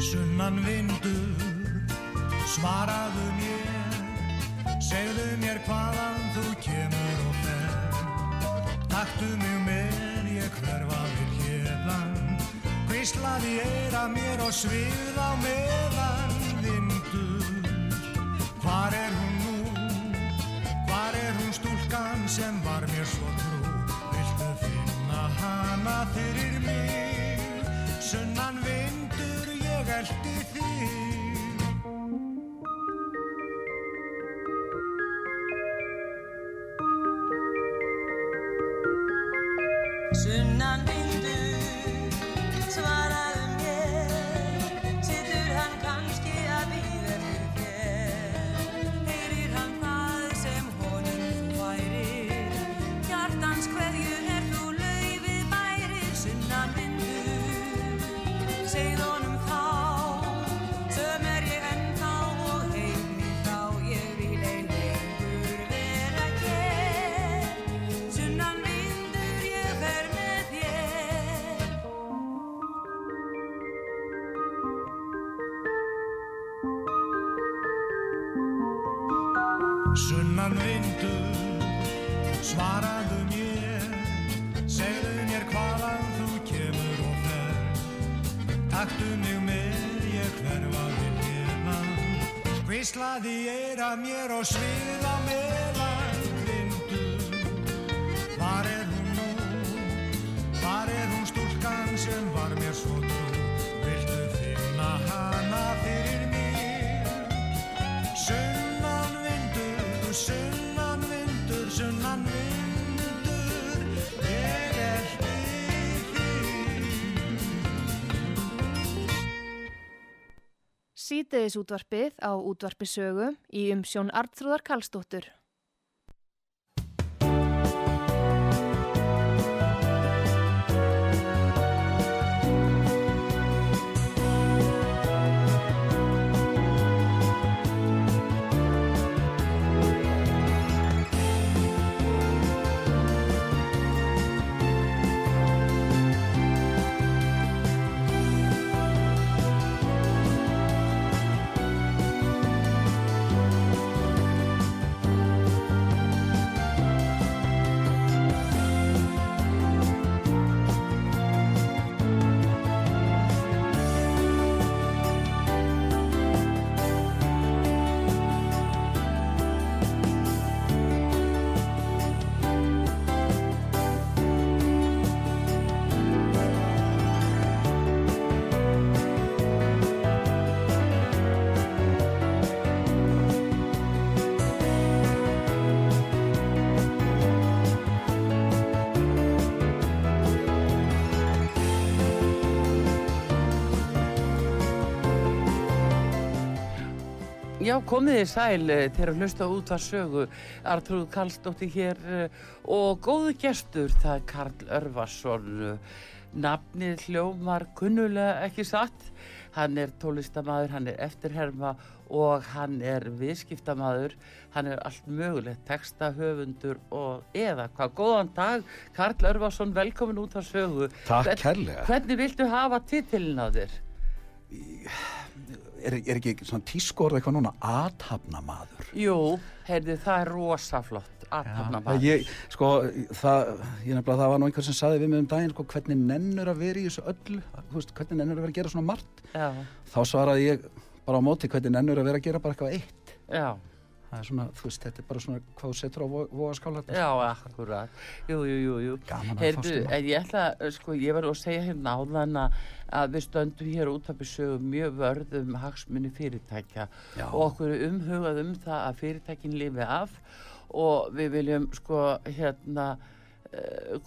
Sunnan vindur, svaraðu mér, segðu mér hvaðan þú kemur og fer. Taktu mig með, ég hverfa við hérlan, hvíslaði eira mér og svið á meðan vindur. Hvar er hún nú, hvar er hún stúlkan sem Sunnan vindur, svaraðu mér, segðu mér hvaðan þú kemur og fer. Taktu mig með, ég hverfa við hérnan, hvíslaði eira mér og svið á Sýteðis útvarpið á útvarpisögu í umsjón Artrúðar Kallstóttur. Já, komið þið sæl eh, til að hlusta út að sögu Artrúð Karlsdóttir hér eh, og góðu gestur, það er Karl Örvarsson nafnið hljómar kunnulega ekki satt hann er tólistamæður, hann er eftirherma og hann er viðskiptamaður hann er allt mögulegt textahöfundur og eða hvað, góðan dag Karl Örvarsson, velkomin út að sögu Takk Hvern- kærlega. Hvernig viltu hafa titilin á þér? Er, er ekki svona tískorð eitthvað núna aðhafnamaður? Jú, heyrði, það er rosaflott aðtapnamaður. Ég, sko, það, ég nefnilega, það var nú einhver sem saði við mig um daginn, sko, hvernig nennur að vera í þessu öllu, þú veist, hvernig nennur að vera að gera svona margt. Já, Þá svaraði ég bara á móti hvernig nennur að vera að gera bara eitthvað eitt. já, Það er svona, þú veist, þetta er bara svona hvað þú setur á vogaskála. já, akkurat. Jú, jú, jú, jú. Gaman að Heyrðu, fást það. en ég ætla, uh, sko, ég var að segja hérna áðan að að við stöndum hér út af besögu mjög vörðum hagsmunni fyrirtækja Já. og okkur umhugað um það að fyrirtækin lifi af og við viljum sko hérna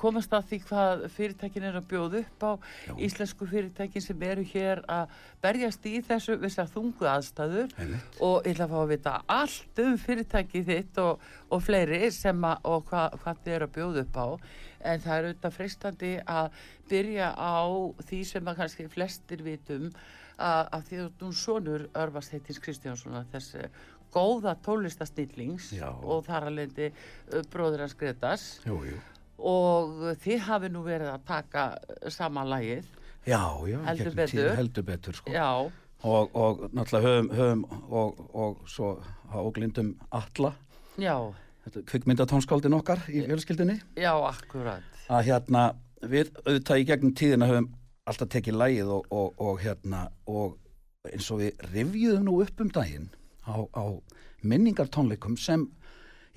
komast að því hvað fyrirtækin er að bjóða upp á íslensku fyrirtækin sem eru hér að berjast í þessu þessar þungu aðstæður Einmitt. og ég ætla að fá að vita allt um fyrirtæki þitt og, og fleiri sem að, og hva, hvað þið eru að bjóða upp á en það er auðvitað freistandi að byrja á því sem að kannski flestir vitum að, að því að þú sonur Örvars heitins Kristjánssonar þessi góða tónlistasnillings Já. og þar að lendi bróður hans Gretas Jú, jú. Og þið hafi nú verið að taka saman lagið. Já, já, Heldur betur. heldur betur, sko. já, Og, og náttúrulega höfum, höfum og, og svo og glindum alla, kvikmyndatónskáldin okkar í fjölskyldinni, já, akkurat. Að hérna við auðvitað í gegnum tíðina höfum alltaf tekið lægið og, og, og hérna og eins og við rifjuðum nú upp um daginn á, á minningartónleikum sem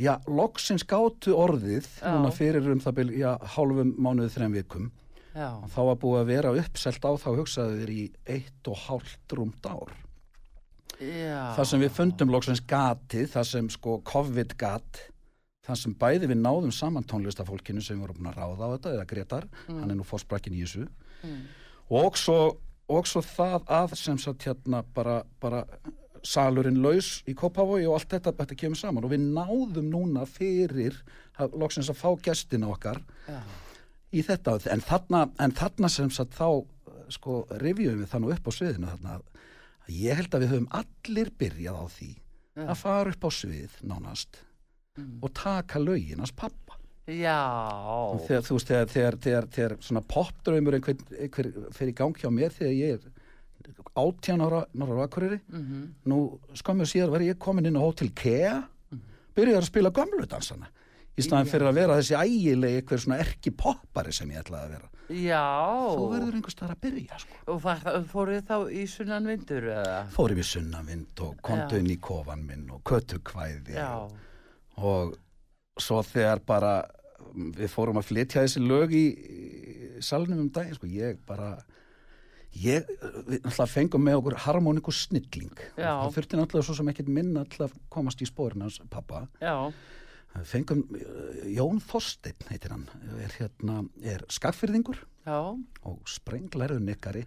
já, loksins gátu orðið Já. núna fyrir um það bil, já, hálfum mánuðu þrem vikum. Já, þá var búið að vera uppselt á þá hugsaðu þeir í eitt og hálft rúmt ár já. Það sem við fundum loksins gatið, það sem sko COVID gat það sem bæði við náðum saman tónlistafólkinu sem við vorum búin að ráða á þetta eða Gretar, hann er nú fórsprakkin í þessu. Og, svo, og svo það að sem sagt hérna bara, bara salurinn laus í Kópavogi og allt þetta, þetta kemur saman. Og við náðum núna fyrir að, loksins að fá gestina okkar já, í þetta. En þarna, en þarna sem sagt þá sko rifjum við það nú upp á sviðinu þarna að ég held að við höfum allir byrjað á því að fara upp á svið nánast og taka hans pappa já. Þegar þú veist þegar, þegar, þegar, þegar svona popdraumur einhver, einhver fyrir gang hjá mér þegar ég er átján ára norra vakuriri Mhm. nú skömmu síðar var ég komin inn á Hotel Kea. Byrjaði að spila gömlu dansana. Í staðan fyrir að vera þessi ægilegi einhver svona erki poppari sem ég ætlaði að vera. Já. Þú verður einhver staðar að byrja sko. og fóruð þá í sunnan vindur eða? Fór yfir sunnavind og Já. inn í kofan minn og kötukvæði já, og svo þegar bara við fórum að flytja þessi lög í, salnum um daginn sko, ég bara ég, við náttúrulega fengum með okkur harmoniku snilling. Það þurfti náttúrulega svo sem ekkert minna til að komast í spórin hans pappa já, fengum uh, Jón Þorsteinn heitir hann. Er, hérna, er skagfyrðingur já. og sprenglæruð nikkari.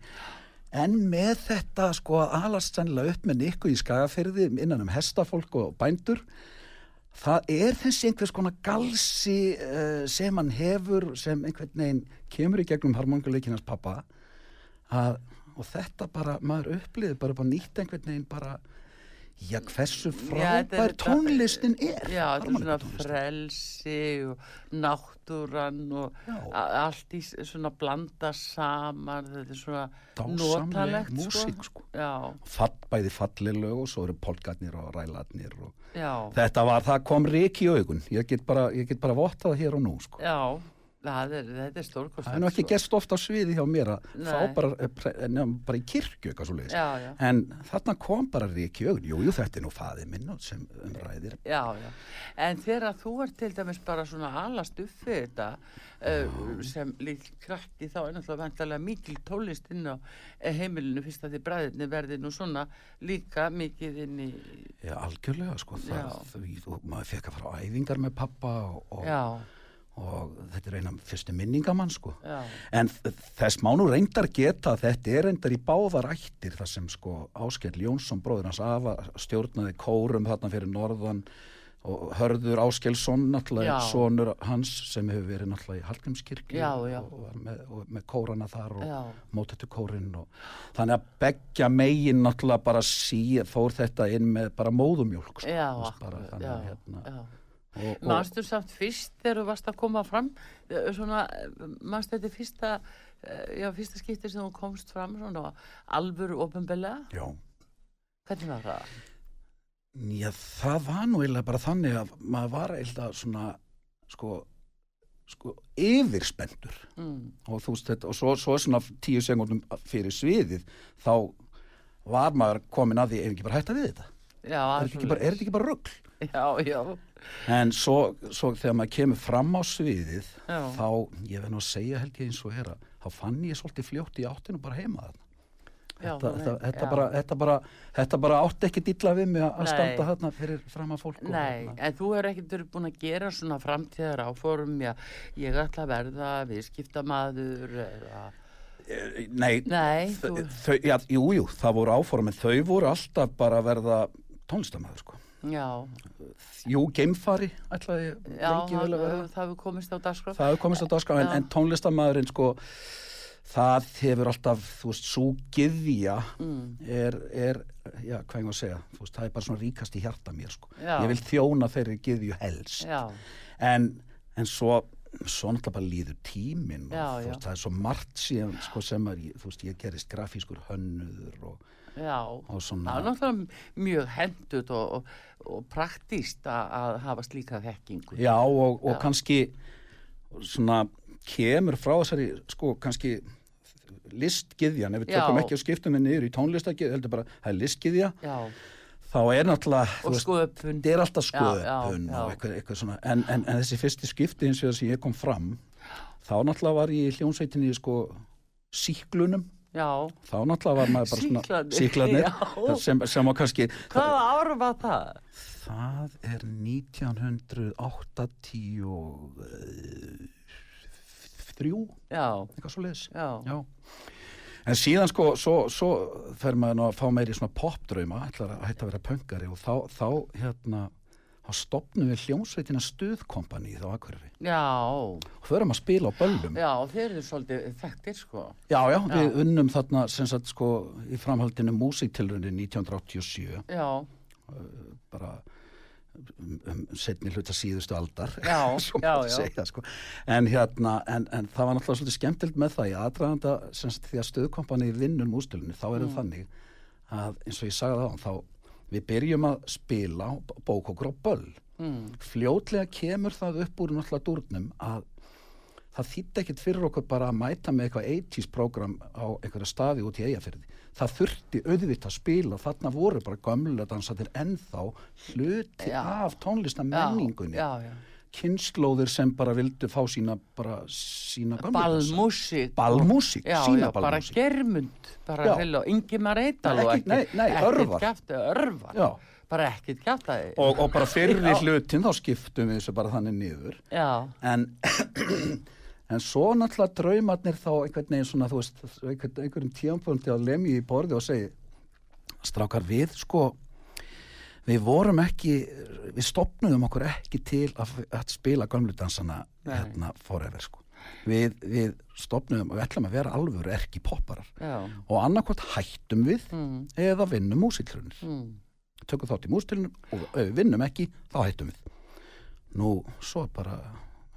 En með þetta sko alast sannlega upp með nikku í skagafyrði innan um hestafólk og bændur það er þessi einhvers konar galsi uh, sem hann hefur sem einhvern veginn kemur í gegnum harmonguleikinans pappa að, og þetta bara, maður upplýði bara á nýtt einhvern veginn bara já, hversu er frábær tónlistin er Já, þetta er svona harmonikkutónlistin. frelsi og náttúran og allt í svona blanda saman, þetta er svona Dásamleg notalegt músík, sko. Já, Fall, bæði falleg lög og svo eru polkarnir og rælarnir og Þetta var, það kom rík í augun. Ég get bara, bara vottað hér og nú, sko. já, það er, þetta er stórkostlega. Það er nú ekki gerst ofta á sviði hjá mér að fá bara, eh, pre- nefnum, bara í kirkju eitthvað svo leiðis. Já, já. En þarna kom bara rík í augun. Jú, jú, þetta er nú faði minn og sem umræðir. Já, já. En þegar þú ert til dæmis bara svona alast upp við þetta uh, sem lík krakki þá er náttúrulega vantarlega mikil tólist inn á eh, heimilinu fyrst að því bræðinni verði nú svona líka mikið inn í, Já, algjörlega, sko. Það, því, og maður fekk að fara á æfingar með pappa og, og, og þetta er eina fyrstu minningamann, sko. já, En þess má nú reyndar geta að þetta er reyndar í báðar ættir þar sem sko Áskell Jónsson bróður hans afa stjórnaði kórum þarna fyrir norðan og Hörður Áskelsson náttúrulega sonur hans sem hefur verið náttúrulega í Hallgrímskirkju og með, og með kórana þar og Já. mótættu kórin og þannig að beggja megin náttúrulega bara sí, fór þetta inn með bara móðumjólk sko, bara, þannig að hérna já. Manstu samt fyrst þegar þú varst að koma fram? Eh, svona, manstu þetta fyrsta eh, já, fyrsta skipti sem þú komst fram svona alvöru ofinbelega já. Hvernig var það? Já, það var nú eiginlega bara þannig að maður var eiginlega svona sko, sko yfirspendur Mm. og þú veist þetta og svo, svo svona tíu segundum fyrir sviðið þá var maður komin að því er ekki bara hætta við þetta? Já, er þetta ekki bara, bara rugl? Já, já, en svo, svo þegar maður kemur fram á sviðið Já. þá, ég verð nú að segja held ég eins og er að þá fann ég svolítið fljótt í áttinu bara heima þarna Já, þetta, þú þetta, þetta, já. bara, þetta, bara, þetta bara átti ekki dilla við mig að Nei. standa þarna fyrir fram að fólk og Nei, hérna. en þú er ekkert verið búin að gera svona framtíðar áforum, já, ég ætla að verða viðskiptamaður eða, Nei, nei, þau, þú, þau, já, jú, jú, það voru áform en þau voru alltaf bara að verða tónlistamæður sko. Já, Jú, geimfari ætlaði já, lengi vel að það, það hefur komist á dagskrá. það hefur komist á dagskrá en, en tónlistamæðurinn sko það hefur alltaf, þú veist, svo gyðja Mm. er, er, já, hvað ég að segja þú veist, það er bara svona ríkast í hjarta mér sko. Ég vil þjóna þeirri gyðju helst. Já, en, en svo svo náttúrulega bara líður tíminn og Já, veist, það er svo margt síðan sko, sem að, þú veist, ég gerist grafískur hönnuður og, já, það er náttúrulega mjög hendut og, og, og praktíst að, hafa slíka þekkingu. Já, og, og Já. kannski svona kemur frá þessari, sko, kannski listgiðjan, ef við Já. tökum ekki að skiptum við niður í tónlistagiðja, heldur bara, það er listgiðja, Já, þá er náttúrulega, og sköpun. þetta er alltaf Já, já, skoðun já. og eitthvað, eitthvað svona, en, en, en þessi fyrsti skipti eins og þess að ég kom fram, þá náttúrulega var ég í hljónsveitinni, sko, síklunum, Já, þá náttúrulega var maður bara svona, Sýklarnir, síklarnir, já. sem, sem var kannski, hvaða ára var það? Það er 1983, Já, eitthvað svo leiðis. já, Já. En síðan sko, svo, svo fer maður nú að fá meiri svona popdrauma, ætlar að hætta að vera pöngari og þá, þá hérna, þá stopnum við hljómsveitina stuðkompani þá akkurri. já, Og förum að spila á böllum. já, þeir eru svolítið þekktir, sko. Já, já, Já. við unnum þarna sem sagt sko í framhaldinu músiktilrunni 1987, Já, bara um, um setni hluta síðustu aldar Já, já, já. segja sko. en hérna, en, en það var náttúrulega svolítið skemmtild með það í aðdraganda sem sagt því að stöðkompanið vinnur mústilinu þá er það Mm. þannig að eins og ég sagði það þá við byrjum að spila bók okkur á böll mm, fljótlega kemur það upp úr náttúrulega dúrnum að það þýtti ekkit fyrir okkur bara að mæta með eitthvað 80s program á einhverja staði út í eigafyrði. Það þurfti auðvitt að spila, þarna voru bara gömlega dansatir ennþá hluti Já. af tónlista já, já, já. Kynnslóðir sem bara vildu fá sína, bara sína. Ballmúsík, Já, sína já, bara germund, bara Já. heil og Ingimar Eidal Nei, og ekki- nei, nei, ekkert kjafti, örvar. Já. Bara ekkert kjaftaði. Og, og bara fyrir hlutin þá skiptum við þessu bara þannig niður. Já, en en svo náttúrulega draumarnir þá einhvern veginn svona þú veist einhvern, einhverjum tíampunkti að lemja í borði og segi strákar við sko við vorum ekki við stopnuðum okkur ekki til að, að spila gömludansana Nei. hérna forever sko við, við stopnuðum og við ætlum að vera alvöru erki popparar já. og annarkvort hættum við Mm, eða vinnum músiklunir mm. tökum þátt í mústilunum og ef við vinnum ekki, þá hættum við. Nú, svo bara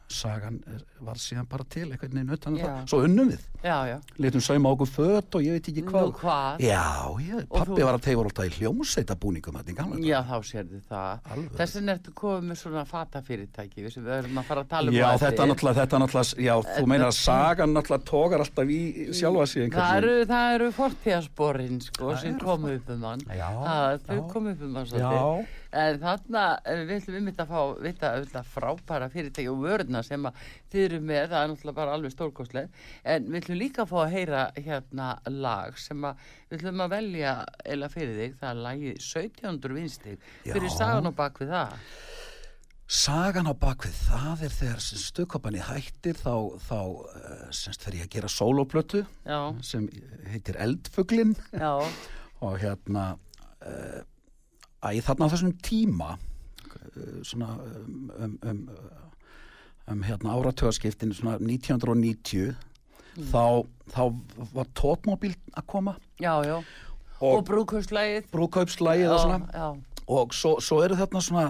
sagan var síðan bara til einhvern veginn utan um það. Svo unnum við. Já, já. Letum sauma okkur fött og ég veit ekki hvað. Nú, hvað? Já, ég, pappi þú- var að tegur alltaf í hljómsveita búningum þetta í gamla daga. Já, þá sérðu það. Alveg. Þess vegna ertu komið með svona fatafyrirtæki, við erum að fara að tala um Já, á þetta náttúrulega, já, þú meinar að sagan náttúrulega tókar alltaf í sjálfa sig Það eru, það eru fortíðasporin, sko, sem komu upp um hann. Þau já. komu upp um hann Já. En þarna, eh, við ætlum einmitt að fá, vita, auðvitað frábæra fyrirtæki og vörðna sem að þið eru með, það er náttúrulega bara alveg stórkostlega. En við ætlum líka að fá að heyra hérna lag sem að við ætlum að velja eila fyrir þig, það er lagið 1700 vinstig. Fyrir sagan og bak við það. Sagan á bakvið, það er þegar stöðkoppani hættir þá, þá uh, semst fer ég að gera sólóplötu Já, sem heitir Eldfuglin og hérna uh, að ég þarna þessum tíma uh, svona um, um, um, um hérna áratöðaskiptin svona 1990 þá, þá var tótmóbíl að koma. Já, já. Og, brúkauslægið. brúkaupslægið og svona. Já, og svo, svo eru þarna svona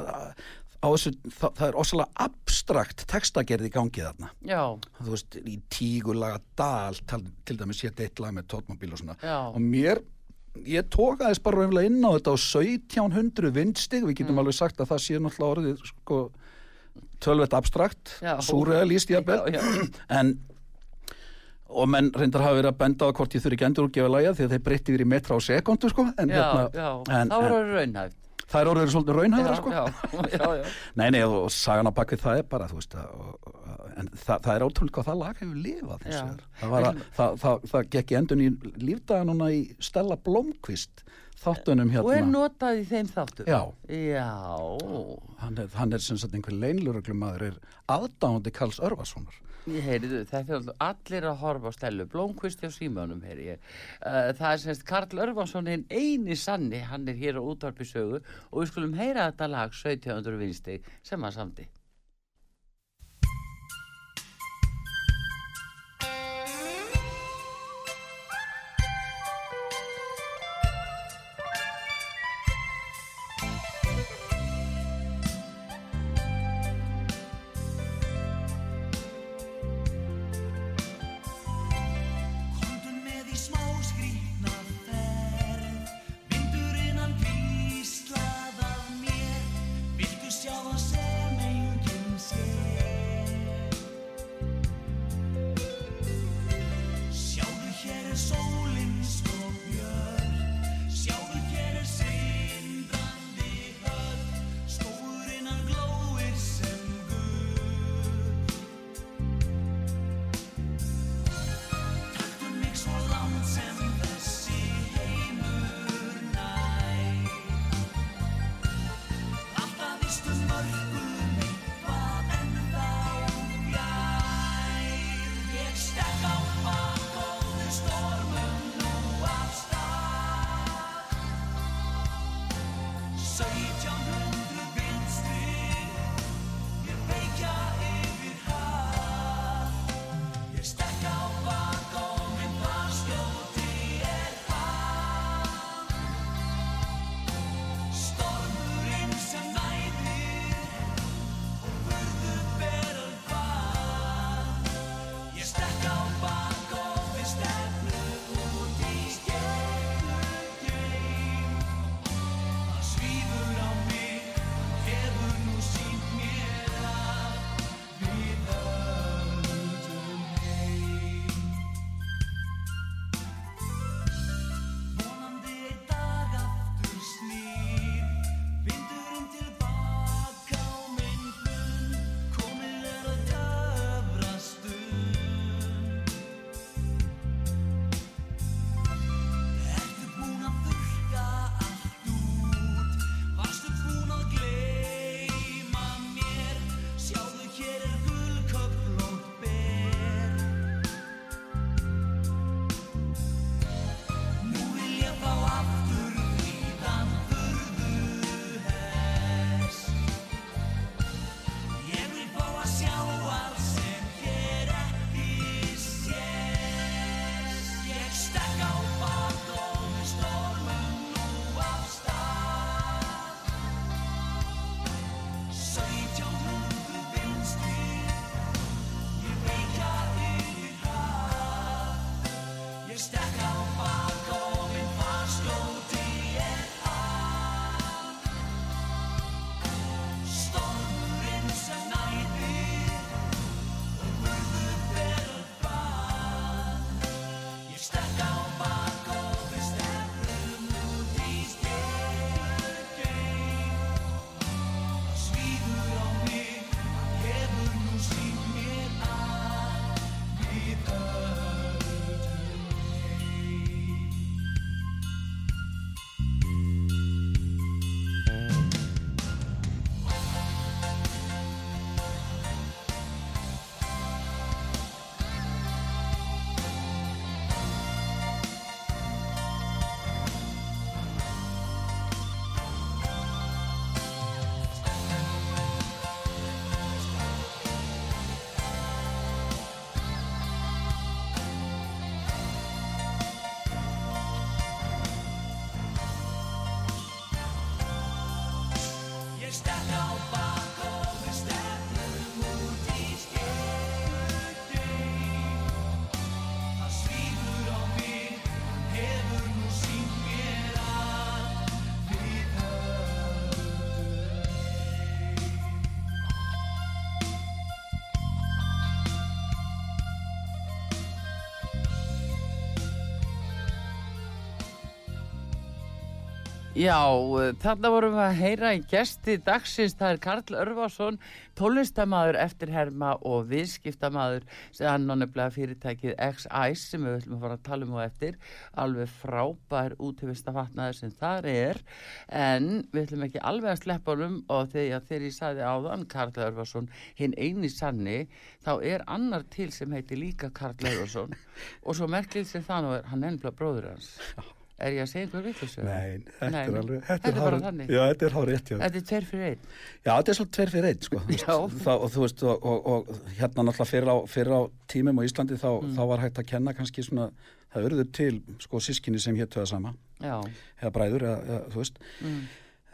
þessu, það, það er ósala abstrakt textagerð í gangi þarna. Já, þú veist, í tígulaga dal til dæmis ég eitt lag með tótmóbíl og svona. Já. og mér ég tókaðist bara raunlega inn á þetta á 1700 vindstig, við Mm. getum alveg sagt að það sé náttúrulega orðið sko, tölvett abstrakt, Já. súrealíst jafnvel, Já, já. en og menn reyndar hafa verið að benda á hvort ég þurfi ekki endur úr gefa lægja því að þeir breytti verið metra á sekundu sko, en, já, hérna, já. en, þá en, voru raunhæft. Það er orðið svolítið raunhæðra sko. Nei, nei, og sagan á bakvið það er bara, þú veist, að, og, og, en það, það er ótrúlega hvað það lag hefur lifað. Það, var að, það, það, það gekk í endun í lífdaga núna í Stella Blomqvist þáttunum Og er hérna. notað í þeim þáttum? Já. Já, Hann er, hann er sem sagt einhver leinluröglumæður, er aðdáandi Karls Örvarssonar. Heyriðu, þetta er allir að horfa á stelu, Blómkvisti og ég. Uh, það er semst Karl Örvansson hinn eini sanni, hann er hér á útvarpi sögu og við skulum heyra þetta lag 1700 vinsti sem hann samdi. Já, þarna vorum við að heyra í gesti dagsins, það er Karl Örvarsson, tónlistamæður, eftirherma og viðskiptamæður sem hann á nefnilega fyrirtækið X-Ice sem við ætlum að fara að tala um og eftir, alveg frábær útífistafatnaður sem það er, en við ætlum ekki alveg að sleppa honum og þegar þegar ég sagði áðan Karl Örvarsson, hinn eini sanni, þá er annar til sem heitir líka Karl Örvarsson. Og svo það nú er, hann er nefnilega bróður hans. Er ég að segja einhver vitlusu? Nei, þetta Nei, er alveg þetta er bara þannig. Já, þetta er hár rétt, já. Þetta er tveir fyrir einn. Já, þetta er svolítið tveir fyrir einn, sko. Já. Það, og þú veist, og, og, og hérna náttúrulega fyrir á, fyrir á tímum á Íslandi þá, Mm. þá var hægt að kenna kannski svona, það urður til, sko, sískinni sem héttu það sama, Já, eða bræður, eða, eða, þú veist. mm.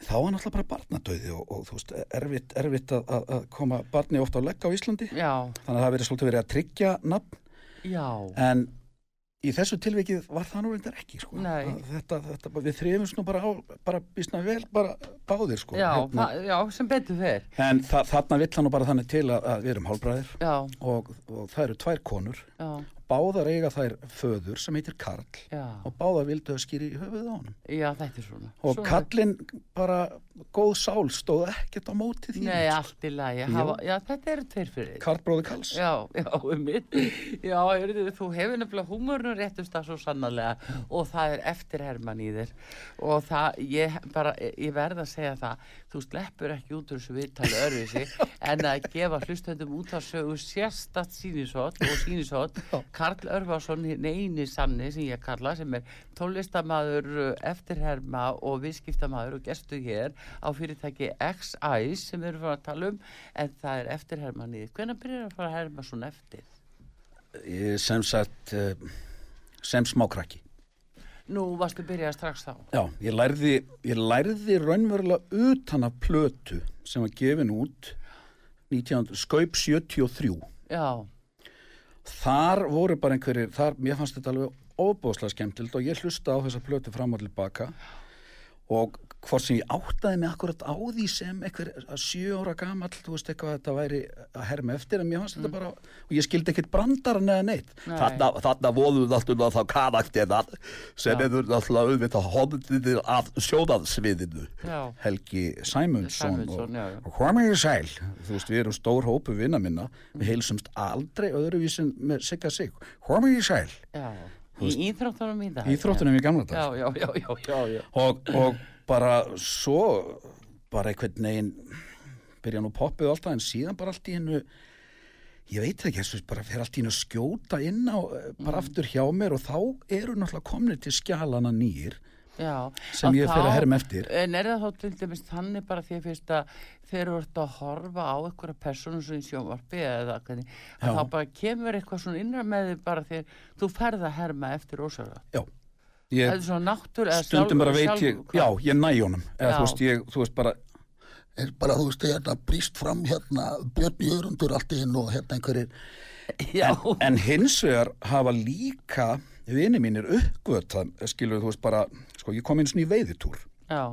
Þá var náttúrulega bara barnadauði og, og þú veist, erfitt, erfitt að, að, að koma barni ofta á legg á Íslandi. já, Þannig að það í þessu tilvikið var það nú reyndar ekki, sko. Þetta, þetta, við þrifumst nú bara á, bara býstna vel, bara báðir, sko. já, Hérna. já, sem betur fer. En þa þarna vill hann nú bara þannig til að, að við erum hálfbræðir og, og það eru tvær konur. já, Báðar eiga þær föður sem heitir Karl já, og báðar vildu að skýri í höfuðið á honum. já, þetta er svona. Og svona. Karlinn bara góð sál stóð ekkert á móti því. Nei, allt í lagi, hafa, já, þetta eru tveir fyrir. Karl bróði Karls. Já, já, um mitt. Já, heyrðu, þú hefur nefnilega húmörnum réttust það svo sannarlega og það er eftirherman í þér og það, ég bara, ég verð að segja það, þú sleppur ekki út úr þessu viðtali öðruvísi en að gefa hlustöndum út að sögu sérstatt sínisótt og sínisótt Karl Örvarsson, hinn eini sanni sem ég kalla, sem er tólistamaður, eftirherma og viðskiptamaður og gestu hér á fyrirtæki X-Ice sem við erum fyrir að tala um en það er eftirherman í því. Hvernig byrjar að fara að herma svona eftir? Ég, sem sagt, eh, sem smákrakki. Nú varstu byrjað strax þá. Já, ég lærði, ég lærði raunverulega utan af plötu sem var gefin út 19, skaup 73. Já, Þar voru bara einhverjir, þar, mér fannst þetta alveg óbúðslega skemmtild og ég hlusta á þessa plötu fram og tilbaka og hvort sem ég áttaði mig akkurat á því sem einhver sjö ára gamall, þú veist eitthvað að þetta væri að herma eftir en mér fannst þetta bara, og ég skildi ekkert brandaran eða neitt. Nei. Þarna, þarna voru náttúrulega þá karakterar sem eru náttúrulega auðvitað hóðinir af sjóðansviðinu. Helgi Sæmundsson og hvað með ég sæl. Þú veist við erum stór hópu vinna minna. Við heilsumst aldrei öðruvísin með sigga sig. Hvað með ég sæl. Já. Í íþróttunum í dag. íþróttunum í gamla dag Já, já, já, já, já, já. og, og bara svo bara einhvern veginn byrja nú poppið alltaf en síðan bara allt í hennu ég veit ekki, þessu bara fyrir allt í hennu skjóta inn á, eh, bara aftur hjá mér og þá eru náttúrulega komnir til skjalana nýr Já, Sem ég fer að þá- herma eftir. En er það þá til dæmis þannig bara því að fyrst að þegar þú ert að horfa á einhverja persónu sem í sjónvarpi eða hvernig, að þá bara kemur eitthvað svona innra með þig bara þegar þú ferð að herma eftir ósöra. já, Það ég er svona náttúr eða stundum bara veit ég, já, ég næ honum eða Já. þú veist, ég, þú veist bara er bara, þú veist, hérna brýst fram hérna Björn Jörundur allt í hinn og hérna einhverjir já, en hins vegar hafa líka vini mínir uppgötað skilur þú veist bara, sko ég kom einu svona í veiðitúr. Já,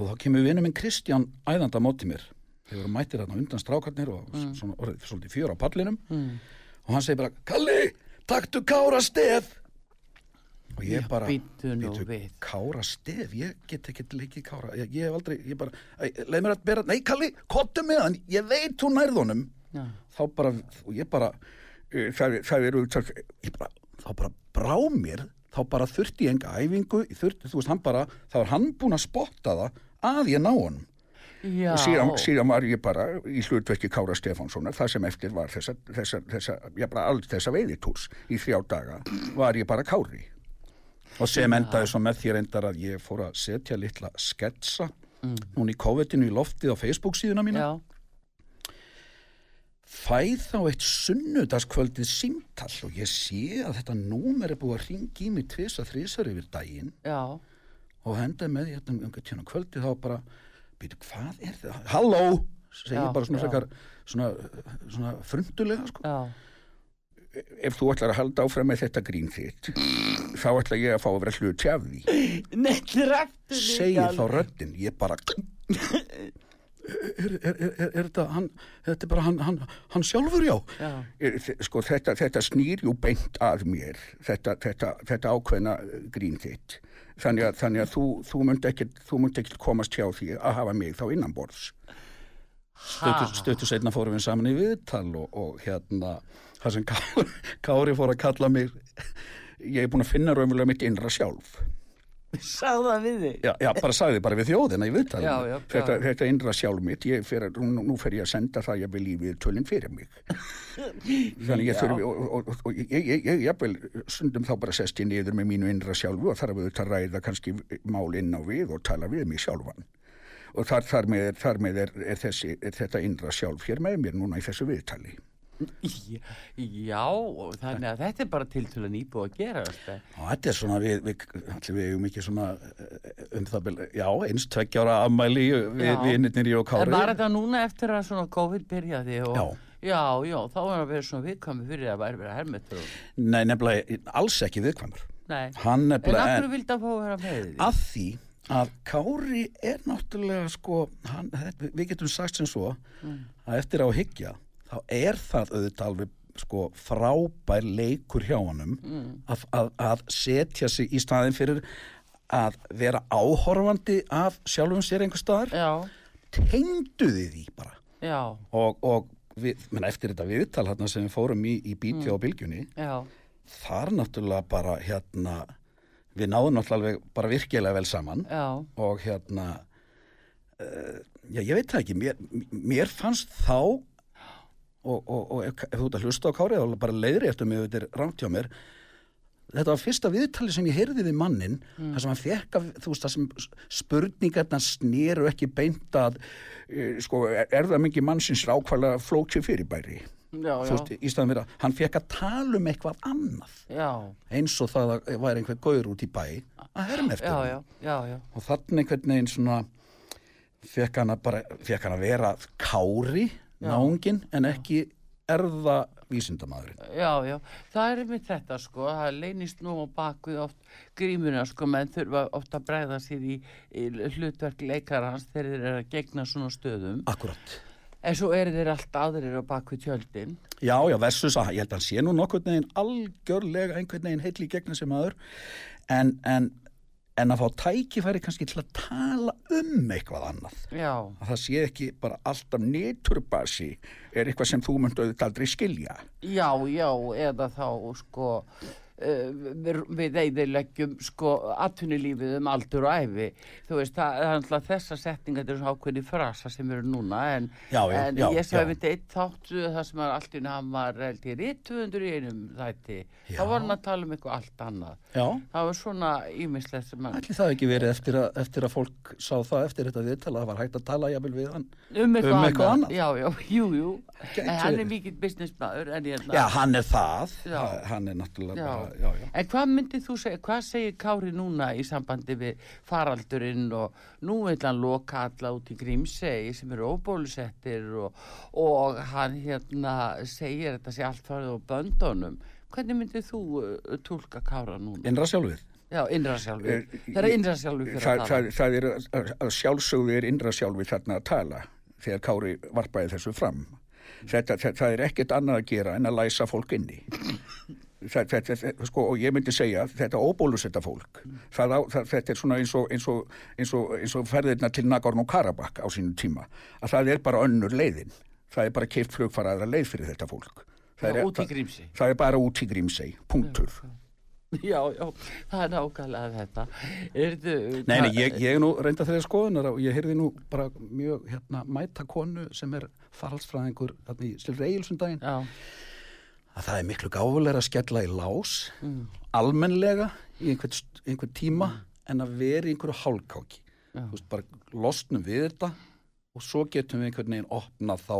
og þá kemur vinu minn Kristján æðanda á móti mér. Þeir voru mættir þarna undan strákarnir og svona orðið svolítið fjör á pallinum. Mm. og hann segir bara, Kalli, taktu kára stef. Og ég bara bíddu nú "Bíddu, við." kára stef, ég get ekki leikið kára, ég, ég hef aldrei, ég bara "Æ, leið mér að bera, nei Kalli, kottu með hann. Ég veit hún nærðunum já, þá bara, og ég bara það það eru ég bara, þá bara brá mér þá bara þurfti ég enga æfingu þurfti, þú veist, hann bara, þá er hann búinn að spotta það að ég ná honum. Já, og síðan, síðan var ég bara í hlutverki Kára Stefánssonar, það sem eftir var þessa, þessa, þessa, ég bara alls þessa veiðitúrs. Í þrjá daga var ég bara Kári. Og sem endaði svo með því reyndar að ég fór að setja litla sketsa núna í COVID-inu í loftið á Facebook síðuna mína. Já, fæð þá eitt sunnudagskvöldið símtall og ég sé að þetta númer er búið að ringi í mig tvisa þrísar yfir daginn. Já, og hendaði með því hérna um tíðan kvöldið þá bara, býtu hvað er það? Halló, segi Já, ég bara svona frekar svona, svona frundulega sko. já, Ef þú ætlar að halda áfram með þetta grín þitt þá ætla ég að fá að vera hluti af því. Segi þá röddin, ég bara er, er, er, er, er þetta hann, þetta er bara hann, hann, hann sjálfur já. Já. Sko þetta, þetta snýr jú beint að mér þetta, þetta, þetta ákveðna eh, grín þitt. Þannig að, þannig að þú, þú munt ekkert þú munt ekkert komast hjá því að hafa mig þá innanborðs. Stötu, stötu setna fórum við saman í viðtal og, og hérna það sem Kári, Kári fór að kalla mig ég er búin að finna raunverulega mitt innra sjálf Sagði það við þig? já, já, bara sagði bara við þjóðina í viðtalinu. Já, já, þetta, þetta innra sjálf mitt ég fer, nú, nú fer ég að senda það ég vil lífið tölinn fyrir mig. Þannig ég þurfi og, og, og, og ég, ég, ég, ég vil stundum þá bara sest ég niður með mínu innra sjálfu og þarf auðvitað að ræða kannski mál inn á við og tala við mig sjálfan. Og þar, þar með, þar með er, er, þessi, er þetta innra sjálf hér með mér núna í þessu viðtali Já, þannig að þetta er bara til til að nýbúið að gera og þetta er svona við, við, við eigum ekki svona eh, um það bil, já, eins tveggjára afmæli við, Já. vinnirnir í og kári var þetta núna eftir að svona COVID byrjaði og Já. já, já, þá var að vera svona viðkvæmi fyrir að væri verið hermetur og... nei, nefnilega alls ekki viðkvæmur Nei, hann en af hverju vildi að fá að vera með því? að því að Kári er náttúrulega sko, hann, við getum sagt sem svo að eftir á að hyggja þá er það auðvitað alveg sko frábær leikur hjá honum að, að, að setja sig í staðin fyrir að vera áhorfandi af sjálfum sér einhver staðar. Já, tengdu þið því bara. Já, og, og við, menn, eftir þetta viðtal hérna, sem við fórum í, í bíti á bylgjunni já, þar náttúrulega bara hérna við náðum náttúrulega bara virkilega vel saman. Já, og hérna uh, já ég veit það ekki mér, mér fannst þá og, og, og ef, þú ert að hlusta á Kári þá bara leiðri eftir mig þetta er rámt hjá mér. Þetta var fyrsta viðtali sem ég heyrði við mannin Mm. þar sem hann fekk að þú veist það sem spurningarna sneru ekki beint að uh, sko er, það mikið mannsins rákvælega flókju fyrirbæri? Já, þú veist, í staðan fyrir að hann fekk að tala um eitthvað annað. Já, eins og það að væri einhver gaur út í bæ að herma eftir já, og þannig einhvern veginn svona fekk hann að bara fekk hann að vera kári náungin en ekki erða vísindamaðurinn já, já, það er einmitt þetta sko, það leynist nú á bakvið oft grímuna sko, menn þurfa oft að bregða sér í, í hlutverk leikarans þegar þeir eru að gegna svona stöðum, akkurat. En svo eru þeir allt aðrir á bakvið tjöldin, já já versus að ég held að hann sé nú nokkurn veginn algjörlega einhvern veginn heitli í gegnum sem aður en, en, en að fá tækifæri kannski til að tala um eitthvað annað. Já, að það sé ekki bara alltaf neturbasi er eitthvað sem þú auðvitað aldrei skilja. Já, já, eða þá sko, við, við eigðileggjum sko atvinnulífið um aldur og æfi þú veist, það er alltaf þessa setninga þetta er svona ákveðni frasa sem eru núna en, Já, já, en já, ég sá við eitt þáttu það sem í hann var rítuðundur í einum þætti. Þá var hann að tala um eitthvað allt annað. Já. Það var svona ímislegt Ætli það ekki verið eftir að, eftir að fólk sá það eftir þetta viðtala, það var hægt að tala jafnvel við hann. um eitthvað, Um eitthvað annað. já, já, jú, jú. En hann er mikill businessmaður Já, hann er það, hann er náttúrulega Já. já. En hvað myndið þú segja, hvað segir Kári núna í sambandi við faraldurinn og nú vil hann loka alla út í Grímsey sem eru óbólusettir og, og hann hérna segir þetta sé allt farið á böndunum. Hvernig myndið þú uh, tólka Kára núna? Innra sjálfið. Já, innra sjálfu. Eh, Það er innra sjálfu fyrir Það, að það, tala. það er, að- sjálfsögðu er innra sjálfið þarna að tala þegar Kári varpaði þessu fram. Þetta, það, það er ekkert annað að gera en að læsa fólk inni. Það, þetta, þetta, sko, og ég myndi segja þetta óbólusetta fólk það á, það, þetta er svona eins og, eins og, eins og, eins og ferðirna til Nagorno Karabakk á sínum tíma að það er bara önnur leiðin. Það er bara keift flugfaraðra leið fyrir þetta fólk. Það Já, er, það er bara út í Grímsey, punktur. Já, já, það er nákvæmlega þetta. Erðu, Nei, nei, ég, ég er nú reynda þeirra skoðunar og ég heyrði nú bara mjög hérna, mæta konu sem er faraldsfræðingur þarna í Stilri Egilsundaginn Já, að það er miklu gáfulega að skella í lás almennlega í einhvern, einhvern tíma en að vera í einhverju hálkáki. Þú veist, bara losnum við þetta og svo getum við einhvern veginn opnað þá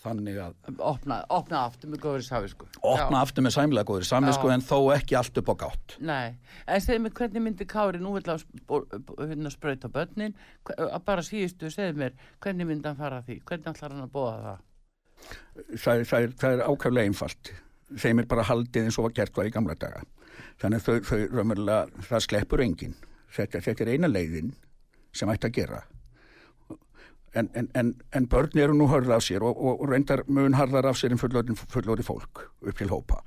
þannig að opna, opna aftur með góður sávisku. opna aftur með sæmlega góður samvisku en þó ekki allt upp á gátt. Nei, en segðu mig hvernig myndi Kári nú vil að hérna sprauta börnin, bara síðustu segðu mér, hvernig myndi hann fara því? Hvernig ætlar hann að bóða það það, það, er, það er ákveðlega einfalt. Þeim er bara haldið eins og var gert var í gamla daga. Þannig að þau, þau það sleppur enginn. Þetta, þetta er eina leiðin sem ætti að gera. En, en, en, en börn eru nú hörð af sér og, og, og reyndar mun harðar af sér en fullorði, fullorði fólk upp til hópa.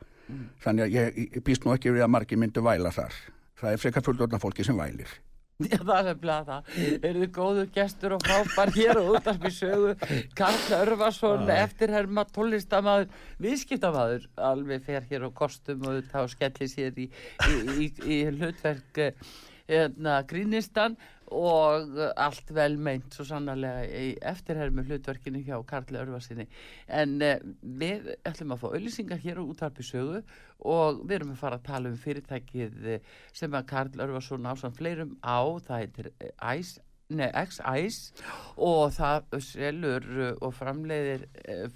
Þannig að ég, ég býst nú ekki við að margir myndu væla þar. Það er frekar fullorðna fólki sem vælir. Já, það er nefnilega það. Eru þið góðu gestur og frábær hér og út af því sögu. Karl Örvarsson, eftirherma, tónlistamæður, viðskiptamæður, alveg fer hér og kostum og þá skellir sér í, í, í, í hlutverk eh, hérna, grínistan og eh, allt vel meint svo sannarlega í eftirhermu hlutverkinu hjá Karl Örvarsinni. En uh, við ætlum að fá auðlýsingar hér og útarpi sögu og við erum að fara að tala um fyrirtækið eh, sem að Karl Örvarsson ásand fleirum á, það heitir eh, Ice, nei, X-Ice og það selur eh, og framleiðir eh,